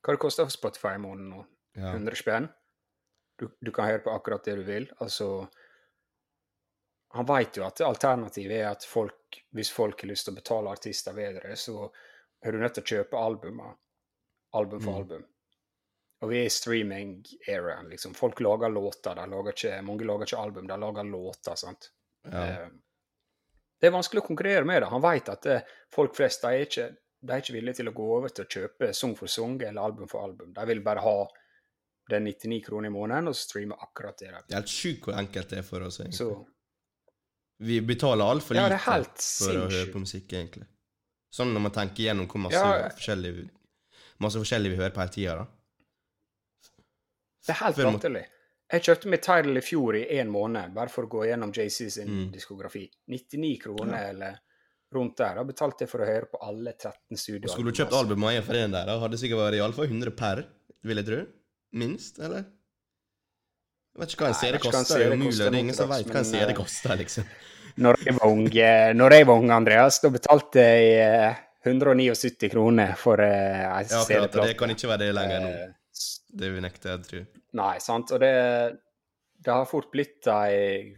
Hva det koster Spotify i måneden nå? Ja. 100 spenn? Du, du kan høre på akkurat det du vil. Altså Han veit jo at alternativet er at folk, hvis folk har lyst til å betale artister bedre, så er du nødt til å kjøpe albumer. Album for Mm. album. Og vi er i streaming-eraen, liksom. Folk lager låter. De lager ikke, mange lager ikke album, de lager låter, sant. Ja. Eh, Det er vanskelig å konkurrere med det. Han vet at det, folk flest de er, ikke, de er ikke villige til å gå over til å kjøpe sang for sang eller album for album. De vil bare ha det 99 kroner i måneden og streame akkurat det. Det er helt sjukt hvor enkelt det er for oss, egentlig. Så Vi betaler altfor Ja, lite for å høre på musikk, egentlig. Sånn når man tenker gjennom hvor masse Ja. forskjellig Masse forskjellig vi hører på hele tida, da. det er helt latterlig. Jeg kjøpte meg Tidal i fjor i én måned, bare for å gå gjennom JC sin Mm. diskografi. 99 kroner eller rundt der. Da betalte jeg for å høre på alle 13 studioer. Skulle du kjøpt albumet igjen for den der, da hadde det sikkert vært iallfall 100 per, vil jeg tro. Minst, eller? Jeg vet ikke hva en CD koster. Det er jo umulig. Det er ingen som veit hva en CD eh, koster, liksom. Når jeg var ung, eh, når jeg var ung Andreas, da betalte jeg eh, 179 kroner for en ei Ja. CD-plate. Det kan ikke være det lenger nå. Eh, Det vil nekte jeg å tro. Nei, sant. Og det, det har fort blitt ei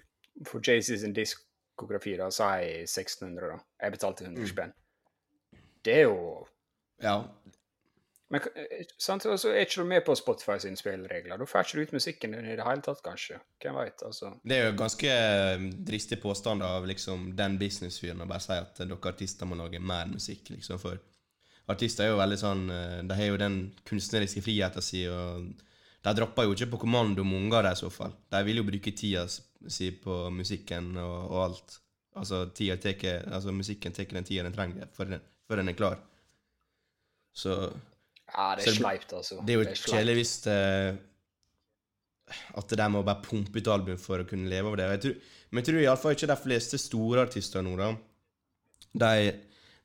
For Jay-Z's diskografi, da, så er jeg 1600, da. Jeg betalte 100 Mm. spenn. Det er jo Ja. Men så sant, altså, er ikke du med på Spotify sine spilleregler? Da får ikke du ut musikken din i det hele tatt, kanskje. Hvem veit, altså. Det er jo ganske eh, dristig påstand av liksom den businessfyren å bare si at dere artister må lage mer musikk, liksom, for artister er jo veldig sånn eh, De har jo den kunstneriske friheten sin, og de dropper jo ikke på kommando med unger, i så fall. De vil jo bruke tida si på musikken og, og alt. Altså, teker, altså musikken tar den tida den trenger før den, før den er klar. Så ja, det er sleipt, altså. Det er jo kjedelig hvis uh, at de må bare pumpe ut album for å kunne leve av det. Jeg tror, men jeg tror iallfall ikke de fleste store artister nå, da. De,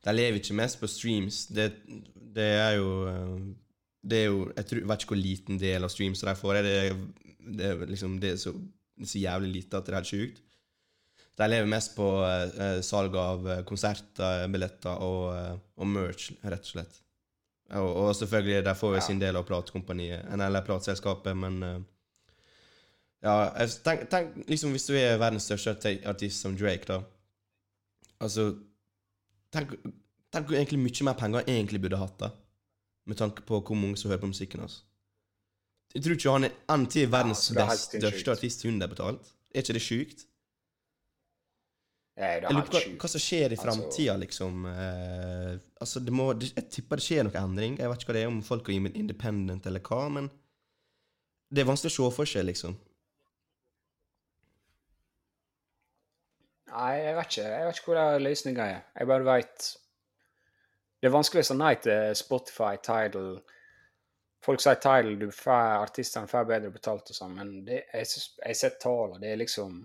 de, lever ikke mest på streams. Det, det er jo eh, Det er jo Jeg tror, vet ikke hvor liten del av streams de får. Det, det, liksom, det er så, så, jævlig lite at det er helt sjukt. De lever mest på uh, salg av konserter, billetter og, uh, og merch, rett og slett. Og, og selvfølgelig, de får jo ja. sin del av platekompaniet, eller plateselskapet, men uh, Ja, tenk, tenk, liksom hvis du er verdens største artist som Drake, da Altså Tenk, tenk egentlig mye mer penger han egentlig burde hatt, da. Med tanke på hvor mange som hører på musikken hans. Jeg tror ikke han er antid verdens ja, største artist underbetalt. Er ikke det sjukt? Jeg lurer på hva, hva, som skjer i framtida, altså, liksom. Eh, altså, det må, det, jeg tipper det skjer noe endring. Jeg vet ikke hva det er, om folk går inn independent eller hva, men det er vanskelig å se for seg, liksom. Nei, jeg vet ikke. Jeg vet ikke hvor løsninga er. Jeg bare veit Det er vanskelig å si nei til Spotify, Tidal Folk sier Tidal, du får, artistene får bedre betalt og sånn, men det, jeg har sett tallene. Det er liksom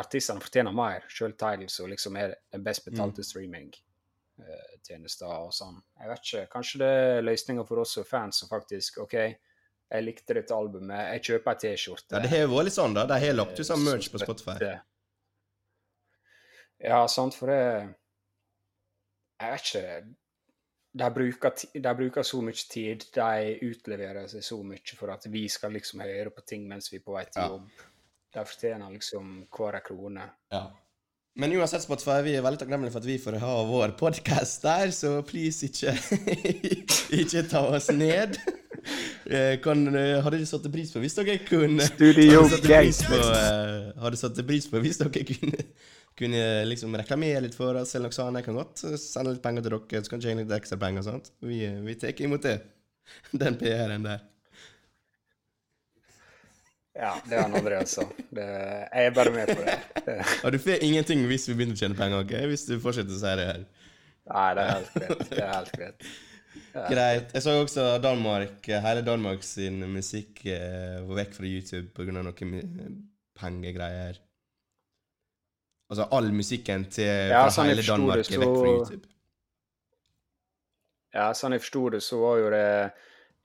artistene fortjener mer, sjøl Tidal, som liksom er den best betalte mm. streamingtjenesta og sånn. Jeg vet ikke, Kanskje det er løsninga for oss som fans som faktisk OK, jeg likte dette albumet, jeg kjøper ei T-skjorte. Ja, Det har vært litt sånn, da. De har lagt ut sånn merch på Spotify. Ja, sant, for det Jeg vet ikke de bruker, de bruker, så mye tid, de utleverer seg så mye for at vi skal liksom høre på ting mens vi er på vei til jobb. Ja. De fortjener liksom hver krone. Ja. Men uansett, Spotify, vi er veldig takknemlige for at vi får ha vår podkast der, så please ikke [laughs] Ikke ta oss ned. Eh, kan, eh, hadde du satt pris på hvis dere kunne Studio Gangster. Uh, hadde satt pris på hvis dere kunne, kunne liksom reklamere litt for oss, eller noe sånt. Jeg kan godt sende litt penger til dere, så kan tjene litt ekstra penger. sant? Vi, vi tar imot det. Den PR-en der. Ja, det har André også. sa. jeg er bare med på det. det. Og du får ingenting hvis vi begynner å tjene penger, ok? Hvis du fortsetter å si det her. Nei, det er helt greit. Det er helt greit. Greit. Jeg så også Danmark, hele Danmark sin musikk eh, var vekk fra YouTube pga. noen pengegreier. Altså all musikken til ja, fra sånn hele Danmark det, er vekk fra YouTube. Ja, sånn jeg forsto det, så var jo det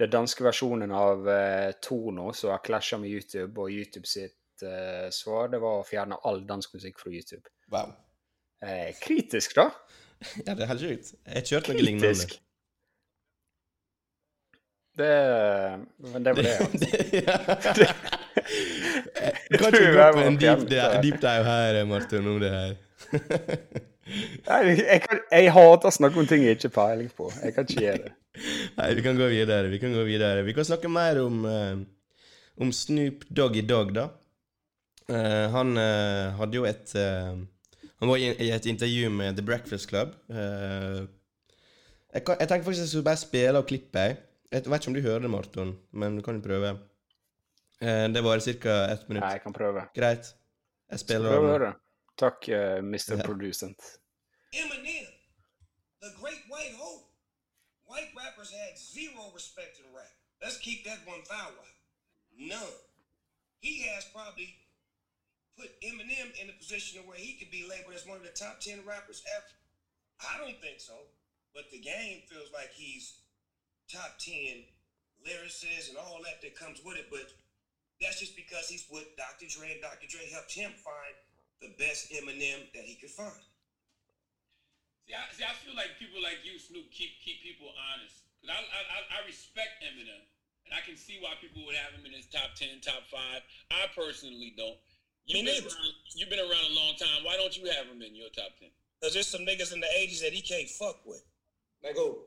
den danske versjonen av uh, Tono som har klasja med YouTube, og YouTube sitt uh, svar det var å fjerne all dansk musikk fra YouTube. Wow. Uh, kritisk, da? [laughs] ja, det er helt sjukt. Jeg kjørte noe lignende. Det Men det var det, altså. [laughs] [laughs] Du kan ikke gå på en deep dive her, Martin, om det her. Jeg, jeg, kan, jeg hater å snakke om ting jeg ikke har peiling på. Jeg kan ikke gjøre det. [laughs] Nei, vi kan gå videre. Vi kan gå videre. Vi kan snakke mer om, uh, om Snoop Doggy Dog, da. Uh, han uh, hadde jo et Han var i, i, et intervju med The Breakfast Club. Jeg, kan, jeg, tenker faktisk jeg skulle bare spille av klippet. Jeg vet ikke om du hører det, Marton, men du kan jo prøve. det varer ca. ett minutt. Nei, jeg kan prøve. Greit. Jeg spiller av. Prøv å høre. Takk, Mr. Ja. Producent. Eminem, the great white hope. White rappers had zero respect in rap. Let's keep that one thou None. He has probably put Eminem in a position where he could be labeled as one of the top 10 rappers ever. I don't think so. But the game feels like he's top 10 lyricists and all that that comes with it. But that's just because he's with Dr. Dre and Dr. Dre helped him find the best Eminem that he could find. See, I, see, I feel like people like you, Snoop, keep keep people honest. Cause I, I I respect Eminem, and I can see why people would have him in his top ten, top five. I personally don't. You've been, around, you've been around a long time. Why don't you have him in your top ten? Cause there's some niggas in the '80s that he can't fuck with. Like who?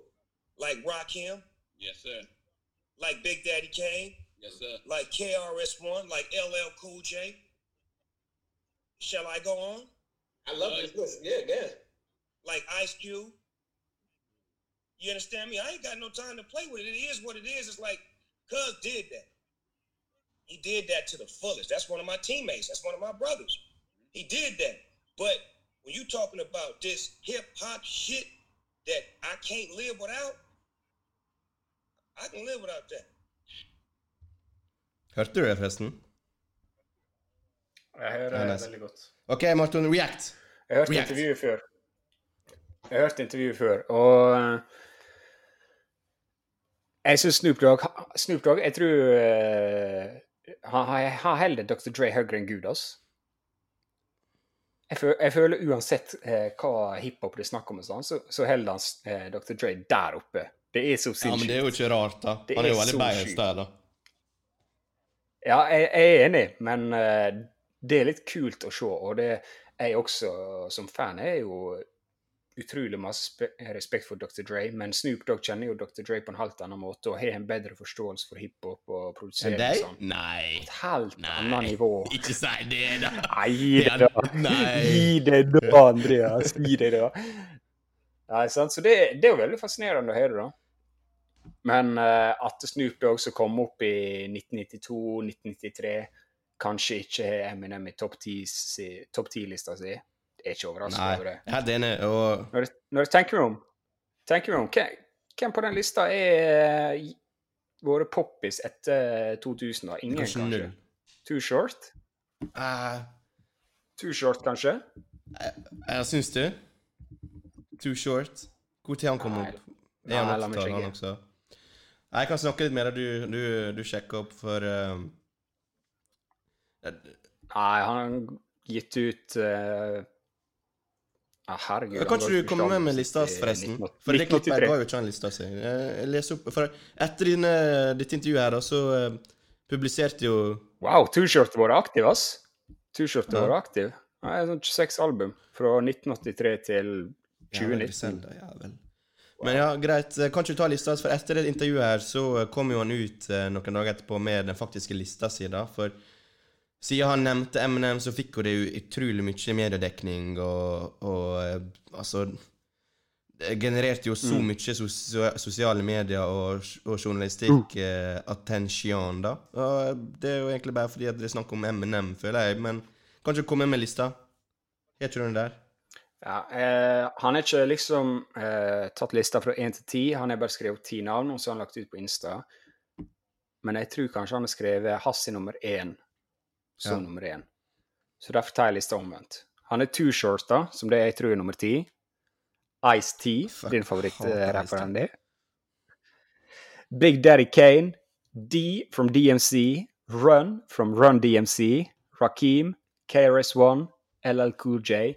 Like Rakim. Yes, sir. Like Big Daddy Kane. Yes, sir. Like KRS-One. Like LL Cool J. Shall I go on? I love this list. Yeah, yeah. Like Ice Cube. You understand me? I ain't got no time to play with it. It is what it is. It's like, Cuz did that. He did that to the fullest. That's one of my teammates. That's one of my brothers. He did that. But when you talking about this hip hop shit that I can't live without, I can live without that. Hørte du det, forresten? Jeg hører Ja, det nice. veldig godt. OK, Marton, react. Jeg hørte React. intervjuet før. Jeg hørt intervjuet før, og eh, jeg syns Snoop Snoop Dogg, jeg tror eh, Han han- Dr. Dre høyere enn Gud, altså. Jeg føler, jeg føler uansett eh, hva hiphop det er snakk om, sånn, så, så holder han eh, Dr. Dre der oppe. Det er så Ja, men det er jo ikke rart, da. Det Han er jo er veldig så biased der, da. Ja, jeg, jeg er enig, men eh, det er litt kult å se. Og det jeg også, som fan, er jo utrolig masse respekt for Dr. Dre. Men Snoop Dogg kjenner jo Dr. Dre på en helt annen måte og har en bedre forståelse for hiphop og produsering og sånn. Nei. Et helt Nei. annet nivå. [laughs] Ikke si det, da. Nei, gi det da. Nei. Gi det da, Andreas. Gi det da. Nei, sant? Så det, det er jo veldig fascinerende å høre, da. Men uh, at Snoop Dogg som kom opp i 1992-1993, kanskje ikke har Eminem i topp 10-lista si, er ikke overraska over det. jeg er helt enig. Og Når, jeg- når jeg tenker meg om, tenker meg om hvem, hvem på den lista er eh, våre poppis etter 2000? da? Ingen, kanskje kanskje? Too short? Uh, Too short, kanskje? Jeg syns du? Too short. Når han kom opp? Er han opptatt, la meg 80-tallet, han også? Jeg kan snakke litt mer. Du, du, du sjekker opp for um, Nei, han har gitt ut uh, ah, Herregud. Kan ikke du komme med med lista forresten? For jeg 1983. ga jo ikke han lista si. Opp For etter dine, ditt intervju her, så uh, publiserte jo Wow, Too vår er aktiv, ass. Short Ja. er aktiv. Nei, sånn 26 album fra 1983 til 2019. Griselda, ja vel. Men ja, greit. Eh, Kan ikke du ta lista? For etter det intervjuet her, så eh, kom jo han ut uh, noen dager etterpå med den faktiske lista si, da. For siden han nevnte Eminem, så fikk hun det jo utrolig mye mediedekning, og, og eh, altså Det genererte jo så mye sos sosiale medier og, og journalistikk eh, attention, da. Og det er jo egentlig bare fordi at det er snakk om Eminem, føler jeg. Men kan ikke komme med lista? Har ikke du den der? Ja, eh, han har ikke liksom eh, tatt lista fra 1 til 10, han har bare skrevet ti navn, og så har han lagt ut på Insta. Men jeg tror kanskje han har skrevet Hassi nummer én som Ja. nummer én. Så derfor tar jeg lista omvendt. Han er Two Shorts, da, som det jeg tror er nummer ti. Ice-T, din favorittrapper, Ice-T. Andy. Big Daddy Kane. D from DMC. Run from Run DMC. Rakim. KRS-One. LL Cool J.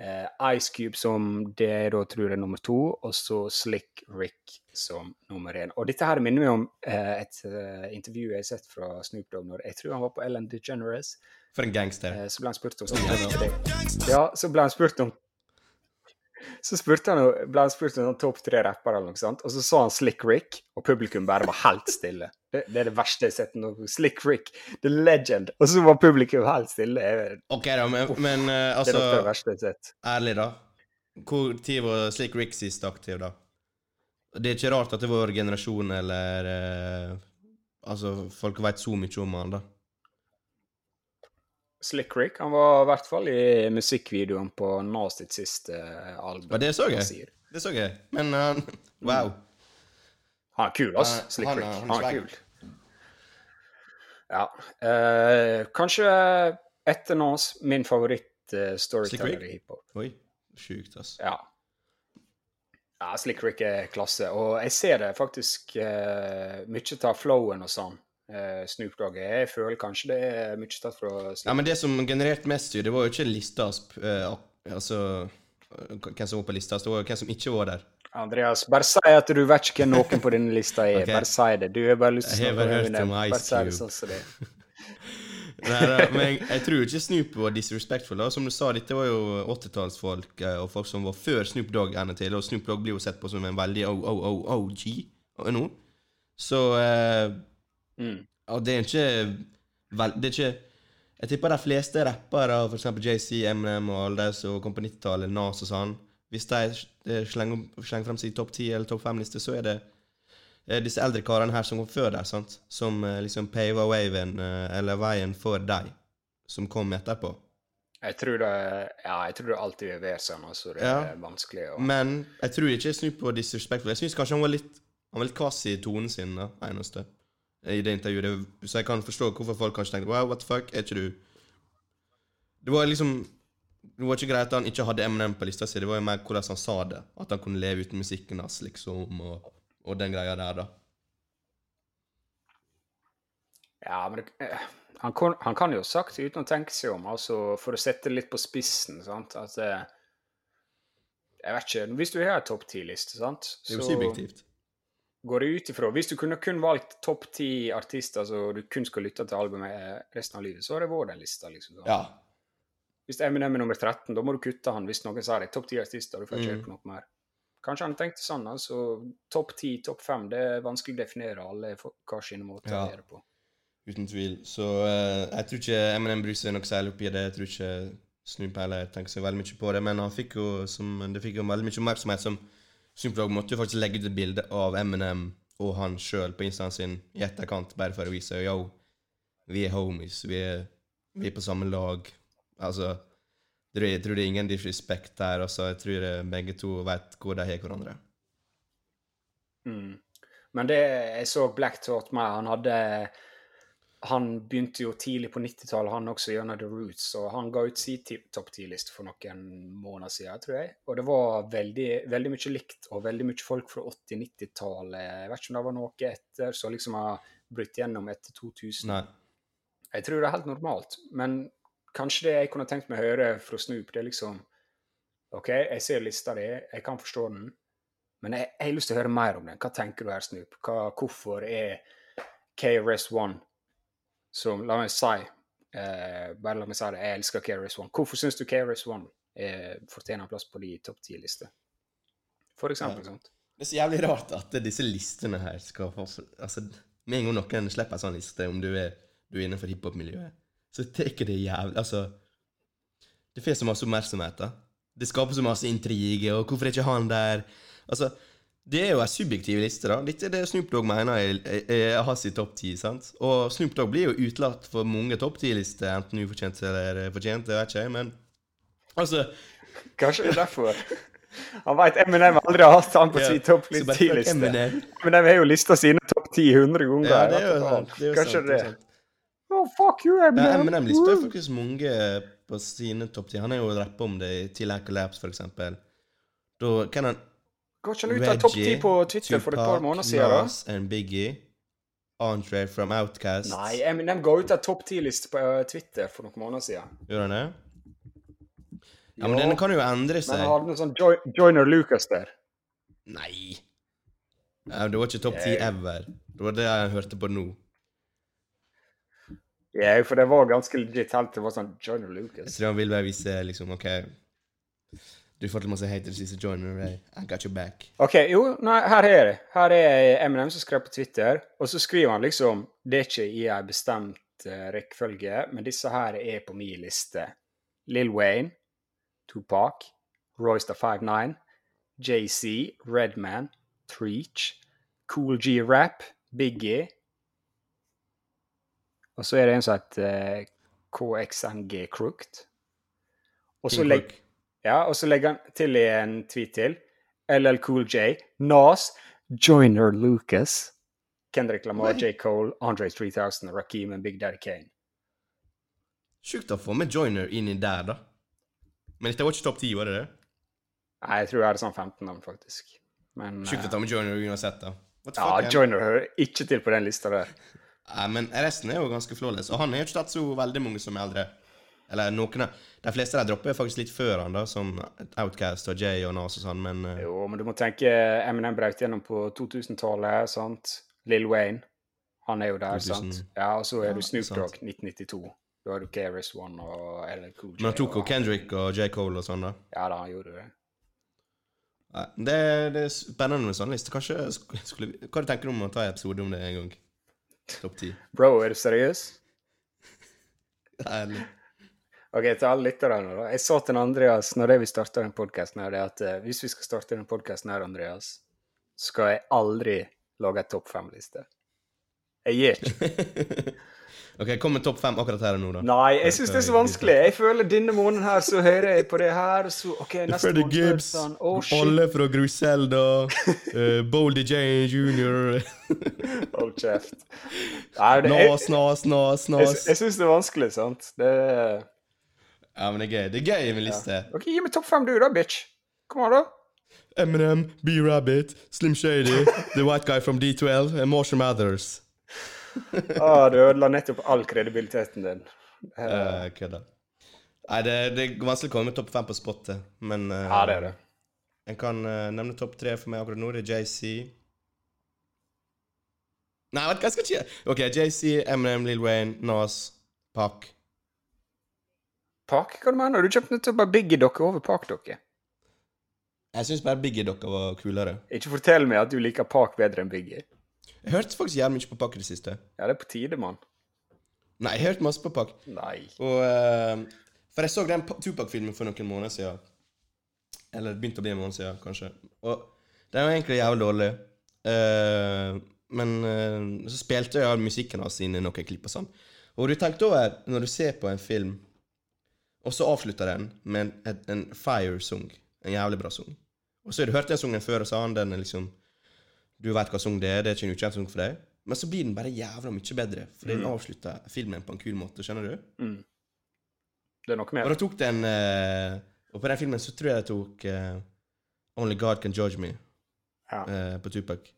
Uh, Ice Cube som det jeg da tror er nummer to, og så Slick Rick som nummer én. Og dette her minner meg om eh, et uh, intervju jeg har sett fra Snoop Dogg når jeg tror han var på Ellen DeGeneres. For en gangster. Eh, så ble han spurt om Ja, så ble han spurt om så spurte han, ble han spurt om sånn topp tre rappere, eller noe sånt, og så sa han Slick Rick, og publikum bare var helt stille. Det, det er det verste jeg har sett noe. Slick Rick, the legend. Og så var publikum helt stille. Jeg- Ok, da, men, men altså Det er altså det verste jeg har sett. Ærlig, da. Hvor tid var Slick Rick sist aktiv, da? Det er ikke rart at det er vår generasjon, eller eh, Altså, folk veit så mye om han, da. Slick Rick. Han var i hvert fall i musikkvideoen på Nas sitt siste eh, album. Ja, det så jeg. Det så jeg. Men uh, Wow. Han er kul, ass. Slick han Rick. han er Han er kul. Ja. Eh, kanskje etter Nas min favoritt-storyteller Rick? i hiphop. Oi. Sjukt, ass. Ja. Ja. Slick Rick er klasse. Og jeg ser det faktisk uh, mye av flowen og sånn. Uh, Snoop Dogg. Jeg føler kanskje det er mye tatt fra Slick Ja, men det som genererte mest, det var jo ikke lista uh, Altså hvem som var på lista, jo hvem som ikke var der. Andreas, bare si at du vet ikke hvem noen på denne lista er. [laughs] okay. Bare si det. Du har bare lyst til å bare snakke om Bare Ice si det Cube. sånn som det er. [laughs] Nei, da, men jeg, jeg tror ikke Snoop var disrespectful. da. Som du sa, dette var jo 80-tallsfolk eh, og folk som var før Snoop Dogg ender til. Og Snoop Dogg blir jo sett på som en veldig OOOG nå. Så eh, Mm. Og det er ikke vel, Det er ikke Jeg tipper de fleste rappere, f.eks. JC, Eminem og alle de som kom på 90-tallet, Nas og sånn Hvis de eh, slenger, slenger frem sin topp 10 eller topp 5-liste, så er det eh, disse eldre karene her som kom før deg, sant? som eh, liksom pava waven, eh, eller veien for deg, som kom etterpå. Jeg tror det, ja, jeg tror det alltid vil være sånn, altså. Det Ja. er vanskelig å Men jeg tror ikke jeg snur på disrespectful. Jeg syns kanskje han var litt Han var litt kvass i tonen sin, da, eneste. I det intervjuet. Så jeg kan forstå hvorfor folk kanskje tenkte Wow, what the fuck, er ikke du Det var liksom Det var ikke greit at han ikke hadde Eminem på lista si, det var jo mer hvordan han sa det. At han kunne leve uten musikken hans, liksom, og, og den greia der, da. Ja, men det, eh, han, kan, han kan jo sagt uten å tenke seg om, altså for å sette det litt på spissen, sant, at eh, Jeg vet ikke. Hvis du har en topp ti-liste, sant, Det er jo subjektivt. går det ut ifra Hvis du kunne kun valgt topp ti artister så du kun skal lytte til albumet eh, resten av livet, så har det vært den lista. liksom. Ja. Hvis Eminem er nummer 13, da må du kutte han hvis noen sier det. Topp ti artister, du får ikke Mm. på noe mer. Kanskje han tenkte sånn, altså. Topp ti, topp fem, det er vanskelig å definere. Alle er hver sine måter Ja. å gjøre det på. Uten tvil. Så uh, jeg tror ikke Eminem bryr seg noe særlig opp i det. Jeg tror ikke Snoop heller tenker så veldig mye på det. Men han fikk jo, som, det fikk jo veldig mye oppmerksomhet. som Snoop Dogg måtte jo faktisk legge ut et bilde av Eminem og han sjøl på instaen sin i etterkant, bare for å vise yo, vi er homies. Vi er, vi er på samme lag. Altså jeg tror, det er ingen disrespekt der. Altså, jeg tror eh, begge to vet hvor de har hverandre. Mm. Men det jeg så Black Thought med, han hadde Han begynte jo tidlig på 90-tallet, han også, gjennom The Roots. Og han ga ut sin topp ti-liste for noen måneder siden, tror jeg. Og det var veldig, veldig mye likt, og veldig mye folk fra 80-90-tallet. Jeg vet ikke om det var noe etter som liksom har brutt gjennom etter 2000. Nei. Jeg tror det er helt normalt, men kanskje det jeg kunne tenkt meg å høre fra Snoop, det er liksom OK, jeg ser lista di, jeg kan forstå den, men jeg, jeg har lyst til å høre mer om den. Hva tenker du her, Snoop? Hva, hvorfor er KRS1, som La meg si eh, Bare la meg si det, jeg elsker KRS1. Hvorfor syns du KRS1 eh, fortjener en plass på de topp ti-lister? For eksempel. Ja. sant? Det er så jævlig rart at disse listene her skal få Altså, med en gang noen slipper en sånn liste, om du er, du er innenfor hiphop-miljøet, så tar det jævlig Altså Det får så masse oppmerksomhet, da. Det skaper så masse intrige, og hvorfor er ikke han der? Altså, det er jo en subjektiv liste, da. Dette er det Snoop Dogg mener er, hans topp ti? Og Snoop Dogg blir jo utelatt for mange topp ti-lister, enten ufortjent eller fortjent, det vet ikke jeg, men altså Kanskje det er derfor. Han veit Eminem aldri har hatt han på Ja, sin topp ti-liste. Eminem. De har jo lista sine topp ti 100 ganger. Ja, det er jo sant. Det er jo Kanskje sant, det. Er. Oh, fuck you, Ja, Eminem. Eminem lister jo faktisk mange på sine topp ti. Han har jo rappa om det i Tillac Collapse, for eksempel. Da kan han Går ikke han ut av topp ti på Twitter for et par måneder siden? Nas and Biggie, Andre from Outcast. Nei, Eminem går ut av topp ti-liste på eh, Twitter for noen måneder siden. Gjør han det? Ja, men den kan jo endre Men han hadde en sånn jo Joyner Lucas der. Nei. Ja, det var ikke topp ti ever. Det var det jeg hørte på nå. Ja, for det var ganske legit helt til det var sånn Joyner Jeg tror han vil bare vise liksom OK Du får til masse haters i joiner, Ray. I got your back. OK, jo, nei, her er det. Her er Eminem som skrev på Twitter, og så skriver han liksom Det er ikke i ei bestemt uh, rekkefølge, men disse her er på min liste. Lill Wayne, Tupac, Royce da 59, JC, Redman, Treach, Cool G Rap, Biggie Og så er det en som heter KXMG KXNG Crooked. Og så legger ja, legger han til i en tweet til. LL Cool J, Nas, Joyner Lucas, Kendrick Lamar, Nei. J. Cole, Andre 3000, Rakim og Big Daddy Kane. Sjukt å få med joiner inni der, da. Men dette var ikke topp ti, var det det? Nei, jeg tror jeg hadde sånn 15 navn, faktisk. Men Sjukt å eh, ta med joiner uansett, da. Ja. Joyner hører ikke til på den lista der. Nei, men resten er jo ganske flawless. Og han har jo ikke tatt så veldig mange som er eldre. Eller noen av De fleste der dropper faktisk litt før han, da, som Outcast og Jay og Nas og sånn, men uh... Jo, men du må tenke Eminem brøt gjennom på 2000-tallet, sant? Lill Wayne, han er jo der, 2000. sant? Ja, og så er du Snoop. Dogg, 1992. Da har du KRS-One og LL Cool J. Men han tok jo Kendrick og J. Cole og sånn, da. Ja da, han gjorde det. Nei, det, det er spennende med sånn liste. Kanskje skulle, vi- Hva tenker du om å ta en episode om det en gang? Topp ti. Bro, er du seriøs? Ærlig. Ok, til alle lytterne, da. Jeg sa til Andreas når vi starta den podkasten at eh, hvis vi skal starte den podkasten her, Andreas, skal jeg aldri lage en topp fem-liste. Jeg gir ikke. [laughs] ok, kom med topp fem akkurat her og nå, da. Nei, jeg syns det er så vanskelig. Jeg føler denne måneden her så hører jeg på det her, og så OK, neste Freddy måned Gibbs, sånn, oh, shit. alle fra Griselda, uh, Boldy Jane jr. [laughs] Hold kjeft. Nas, nas, nas, jeg, nas. jeg syns det er vanskelig, sant. Det er Ja, men det er gøy. Det er gøy med liste. OK, gi meg topp fem, du, da, bitch. Kom an, da. Eminem, B-Rabbit, Slim Shady, The White Guy from D12, and Marshall Mathers. [laughs] Ah, du ødela nettopp all kredibiliteten din. Uh, Kødda. Nei, det, det er vanskelig å komme med topp fem på spottet, men uh, ja, det er det. En kan uh, nevne topp tre for meg akkurat nå. Det er JC. Nei, vet du hva, jeg skal ikke OK, JC, Eminem, Lil Wayne, Nas, Park. Park, hva du mener du? Du kjøpte nettopp bare Biggie-dokke over Park-dokke. Jeg syns bare Biggie-dokka var kulere. Ikke fortell meg at du liker Park bedre enn Biggie. Jeg hørte faktisk jævlig mye på Pakk i det siste. Ja, det er på tide, mann. Nei, jeg hørte masse på Pakk. Nei. Og uh, For jeg så den Pa- Tupac-filmen for noen måneder siden. Eller det begynte å bli en måned siden, kanskje. Og den var egentlig jævlig dårlig. Uh, men uh, så spilte jeg musikken hans inn i noen klipp og sånn. Og du tenkte over, når du ser på en film, og så avslutter den med en, en, en fire-sung, En jævlig bra sung Og så har du hørt den sungen før, og så har han den liksom Du vet hva sang det er, det er ikke en ukjent sang for deg. Men så blir den bare jævla mye bedre, for den avslutter filmen på en kul måte. Skjønner du? Mm. Det er noe Og mer. da tok den uh, Og på den filmen så tror jeg det tok uh, Only God Can Judge Me Ja. uh, på Tupac.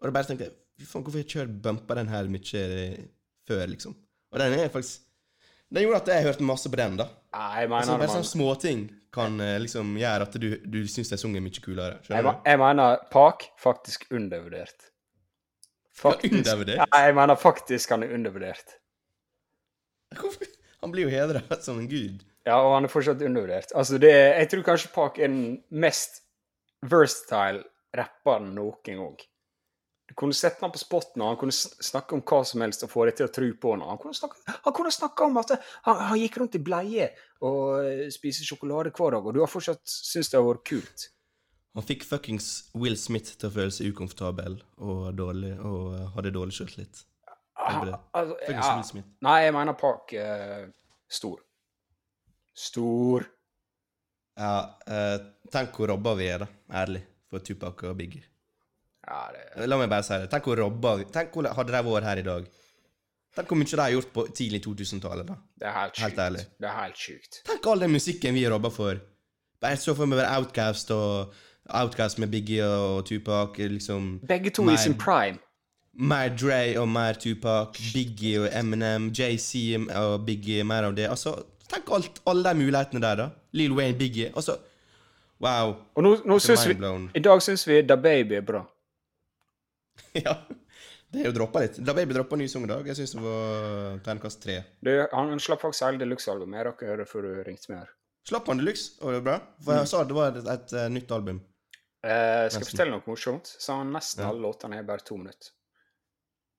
Og da bare tenkte jeg Fy faen, hvorfor har jeg kjørt bumpa den her mye før, liksom? Og den er faktisk Den gjorde at jeg hørte masse på den, da. Nei, jeg Altså, mener, bare sånne småting kan eh, liksom gjøre at du, du syns den sangen er mye kulere. jeg, Skjønner du? jeg mener Park faktisk undervurdert. Faktisk. undervurdert? Ja, jeg mener faktisk han er undervurdert. Hvorfor? Han blir jo hedra som en gud. Ja, og han er fortsatt undervurdert. Altså, det, jeg tror kanskje Park er den mest versatile rapperen noen gang. Du kunne sette ham på spotten, og han kunne snakke om hva som helst og få deg til å tro på ham. Han kunne snakke, han kunne snakke om at han, han gikk rundt i bleie og eh, spiste sjokolade hver dag, og du har fortsatt syntes det har vært kult. Han fikk fuckings Will Smith til å føle seg ukomfortabel og dårlig, og eh, hadde dårlig litt. det. altså, ja. Nei, jeg mener Park eh, stor. Stor. Ja, eh, tenk hvor robba vi er, da. Ærlig. For Tupac og Biggie. Ja, det La meg bare si det. Tenk hvor robba Tenk hvor hadde de vært her i dag. Tenk hvor mye de har gjort på tidlig 2000-tallet, da. Det er helt Helt sjukt. ærlig. Det er helt sjukt. Tenk all den musikken vi robba for. Bare så for meg være Outcast og Outcast med Biggie og Tupac. Liksom Begge to mer, i sin prime. Mer Dre og mer Tupac. Biggie og Eminem. JC og Biggie. Mer av det. Altså, tenk alt, alle de mulighetene der, da. Lil Wayne, Biggie. Altså, wow. Og nå, nå er vi. I dag syns vi Da Baby er bra. [laughs] ja. Det er jo droppa litt. Da Baby droppa ny sang i dag. Jeg syns det var terningkast tre. Du, han slapp faktisk hele deluxe-album. Jeg rakk å høre før du ringte meg her. Slapp han deluxe, og det var bra? For Mm. jeg sa det var et, et, et nytt album. Eh, skal jeg fortelle noe morsomt? Så han nesten Ja. alle låtene er bare to minutter.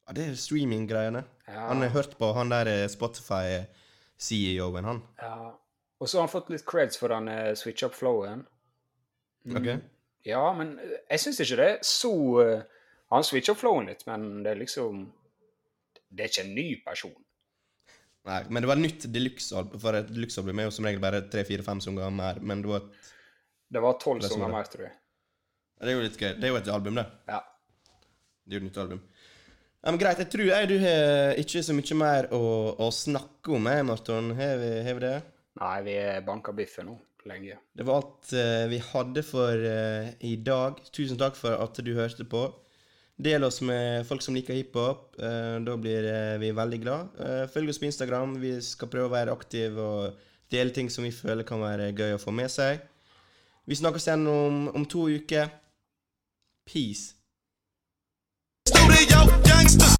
Ja, det er streaming-greiene. Ja. Han har hørt på han der eh, Spotify-CEO-en, han. Ja. Og så har han fått litt creds for den uh, switcha opp flowen. Mm. Ok? Ja, men eh, jeg syns ikke det er så eh, Han switcher opp flowen litt, men det er liksom Det er ikke en ny person. Nei, men det var nytt deluxe-album, for et deluxe-album er jo som regel bare tre-fire-fem sanger mer, men det var et, Det var tolv sanger mer, tror jeg. Det er jo litt gøy. Det er jo et album, det. Ja. Det er jo et nytt album. Ja, men Greit. Jeg tror jeg du har ikke så mye mer å, å snakke om, jeg, Marton. Har vi, har vi det? Nei, vi banka biffen nå lenge. Det var alt uh, vi hadde for uh, i dag. Tusen takk for at du hørte på. Del oss med folk som liker hiphop. Uh, da blir eh, vi veldig glad. Eh, følg oss på Instagram. Vi skal prøve å være aktive og dele ting som vi føler kan være gøy å få med seg. Vi snakkes igjen om, om to uker. Peace. Studio gangsters.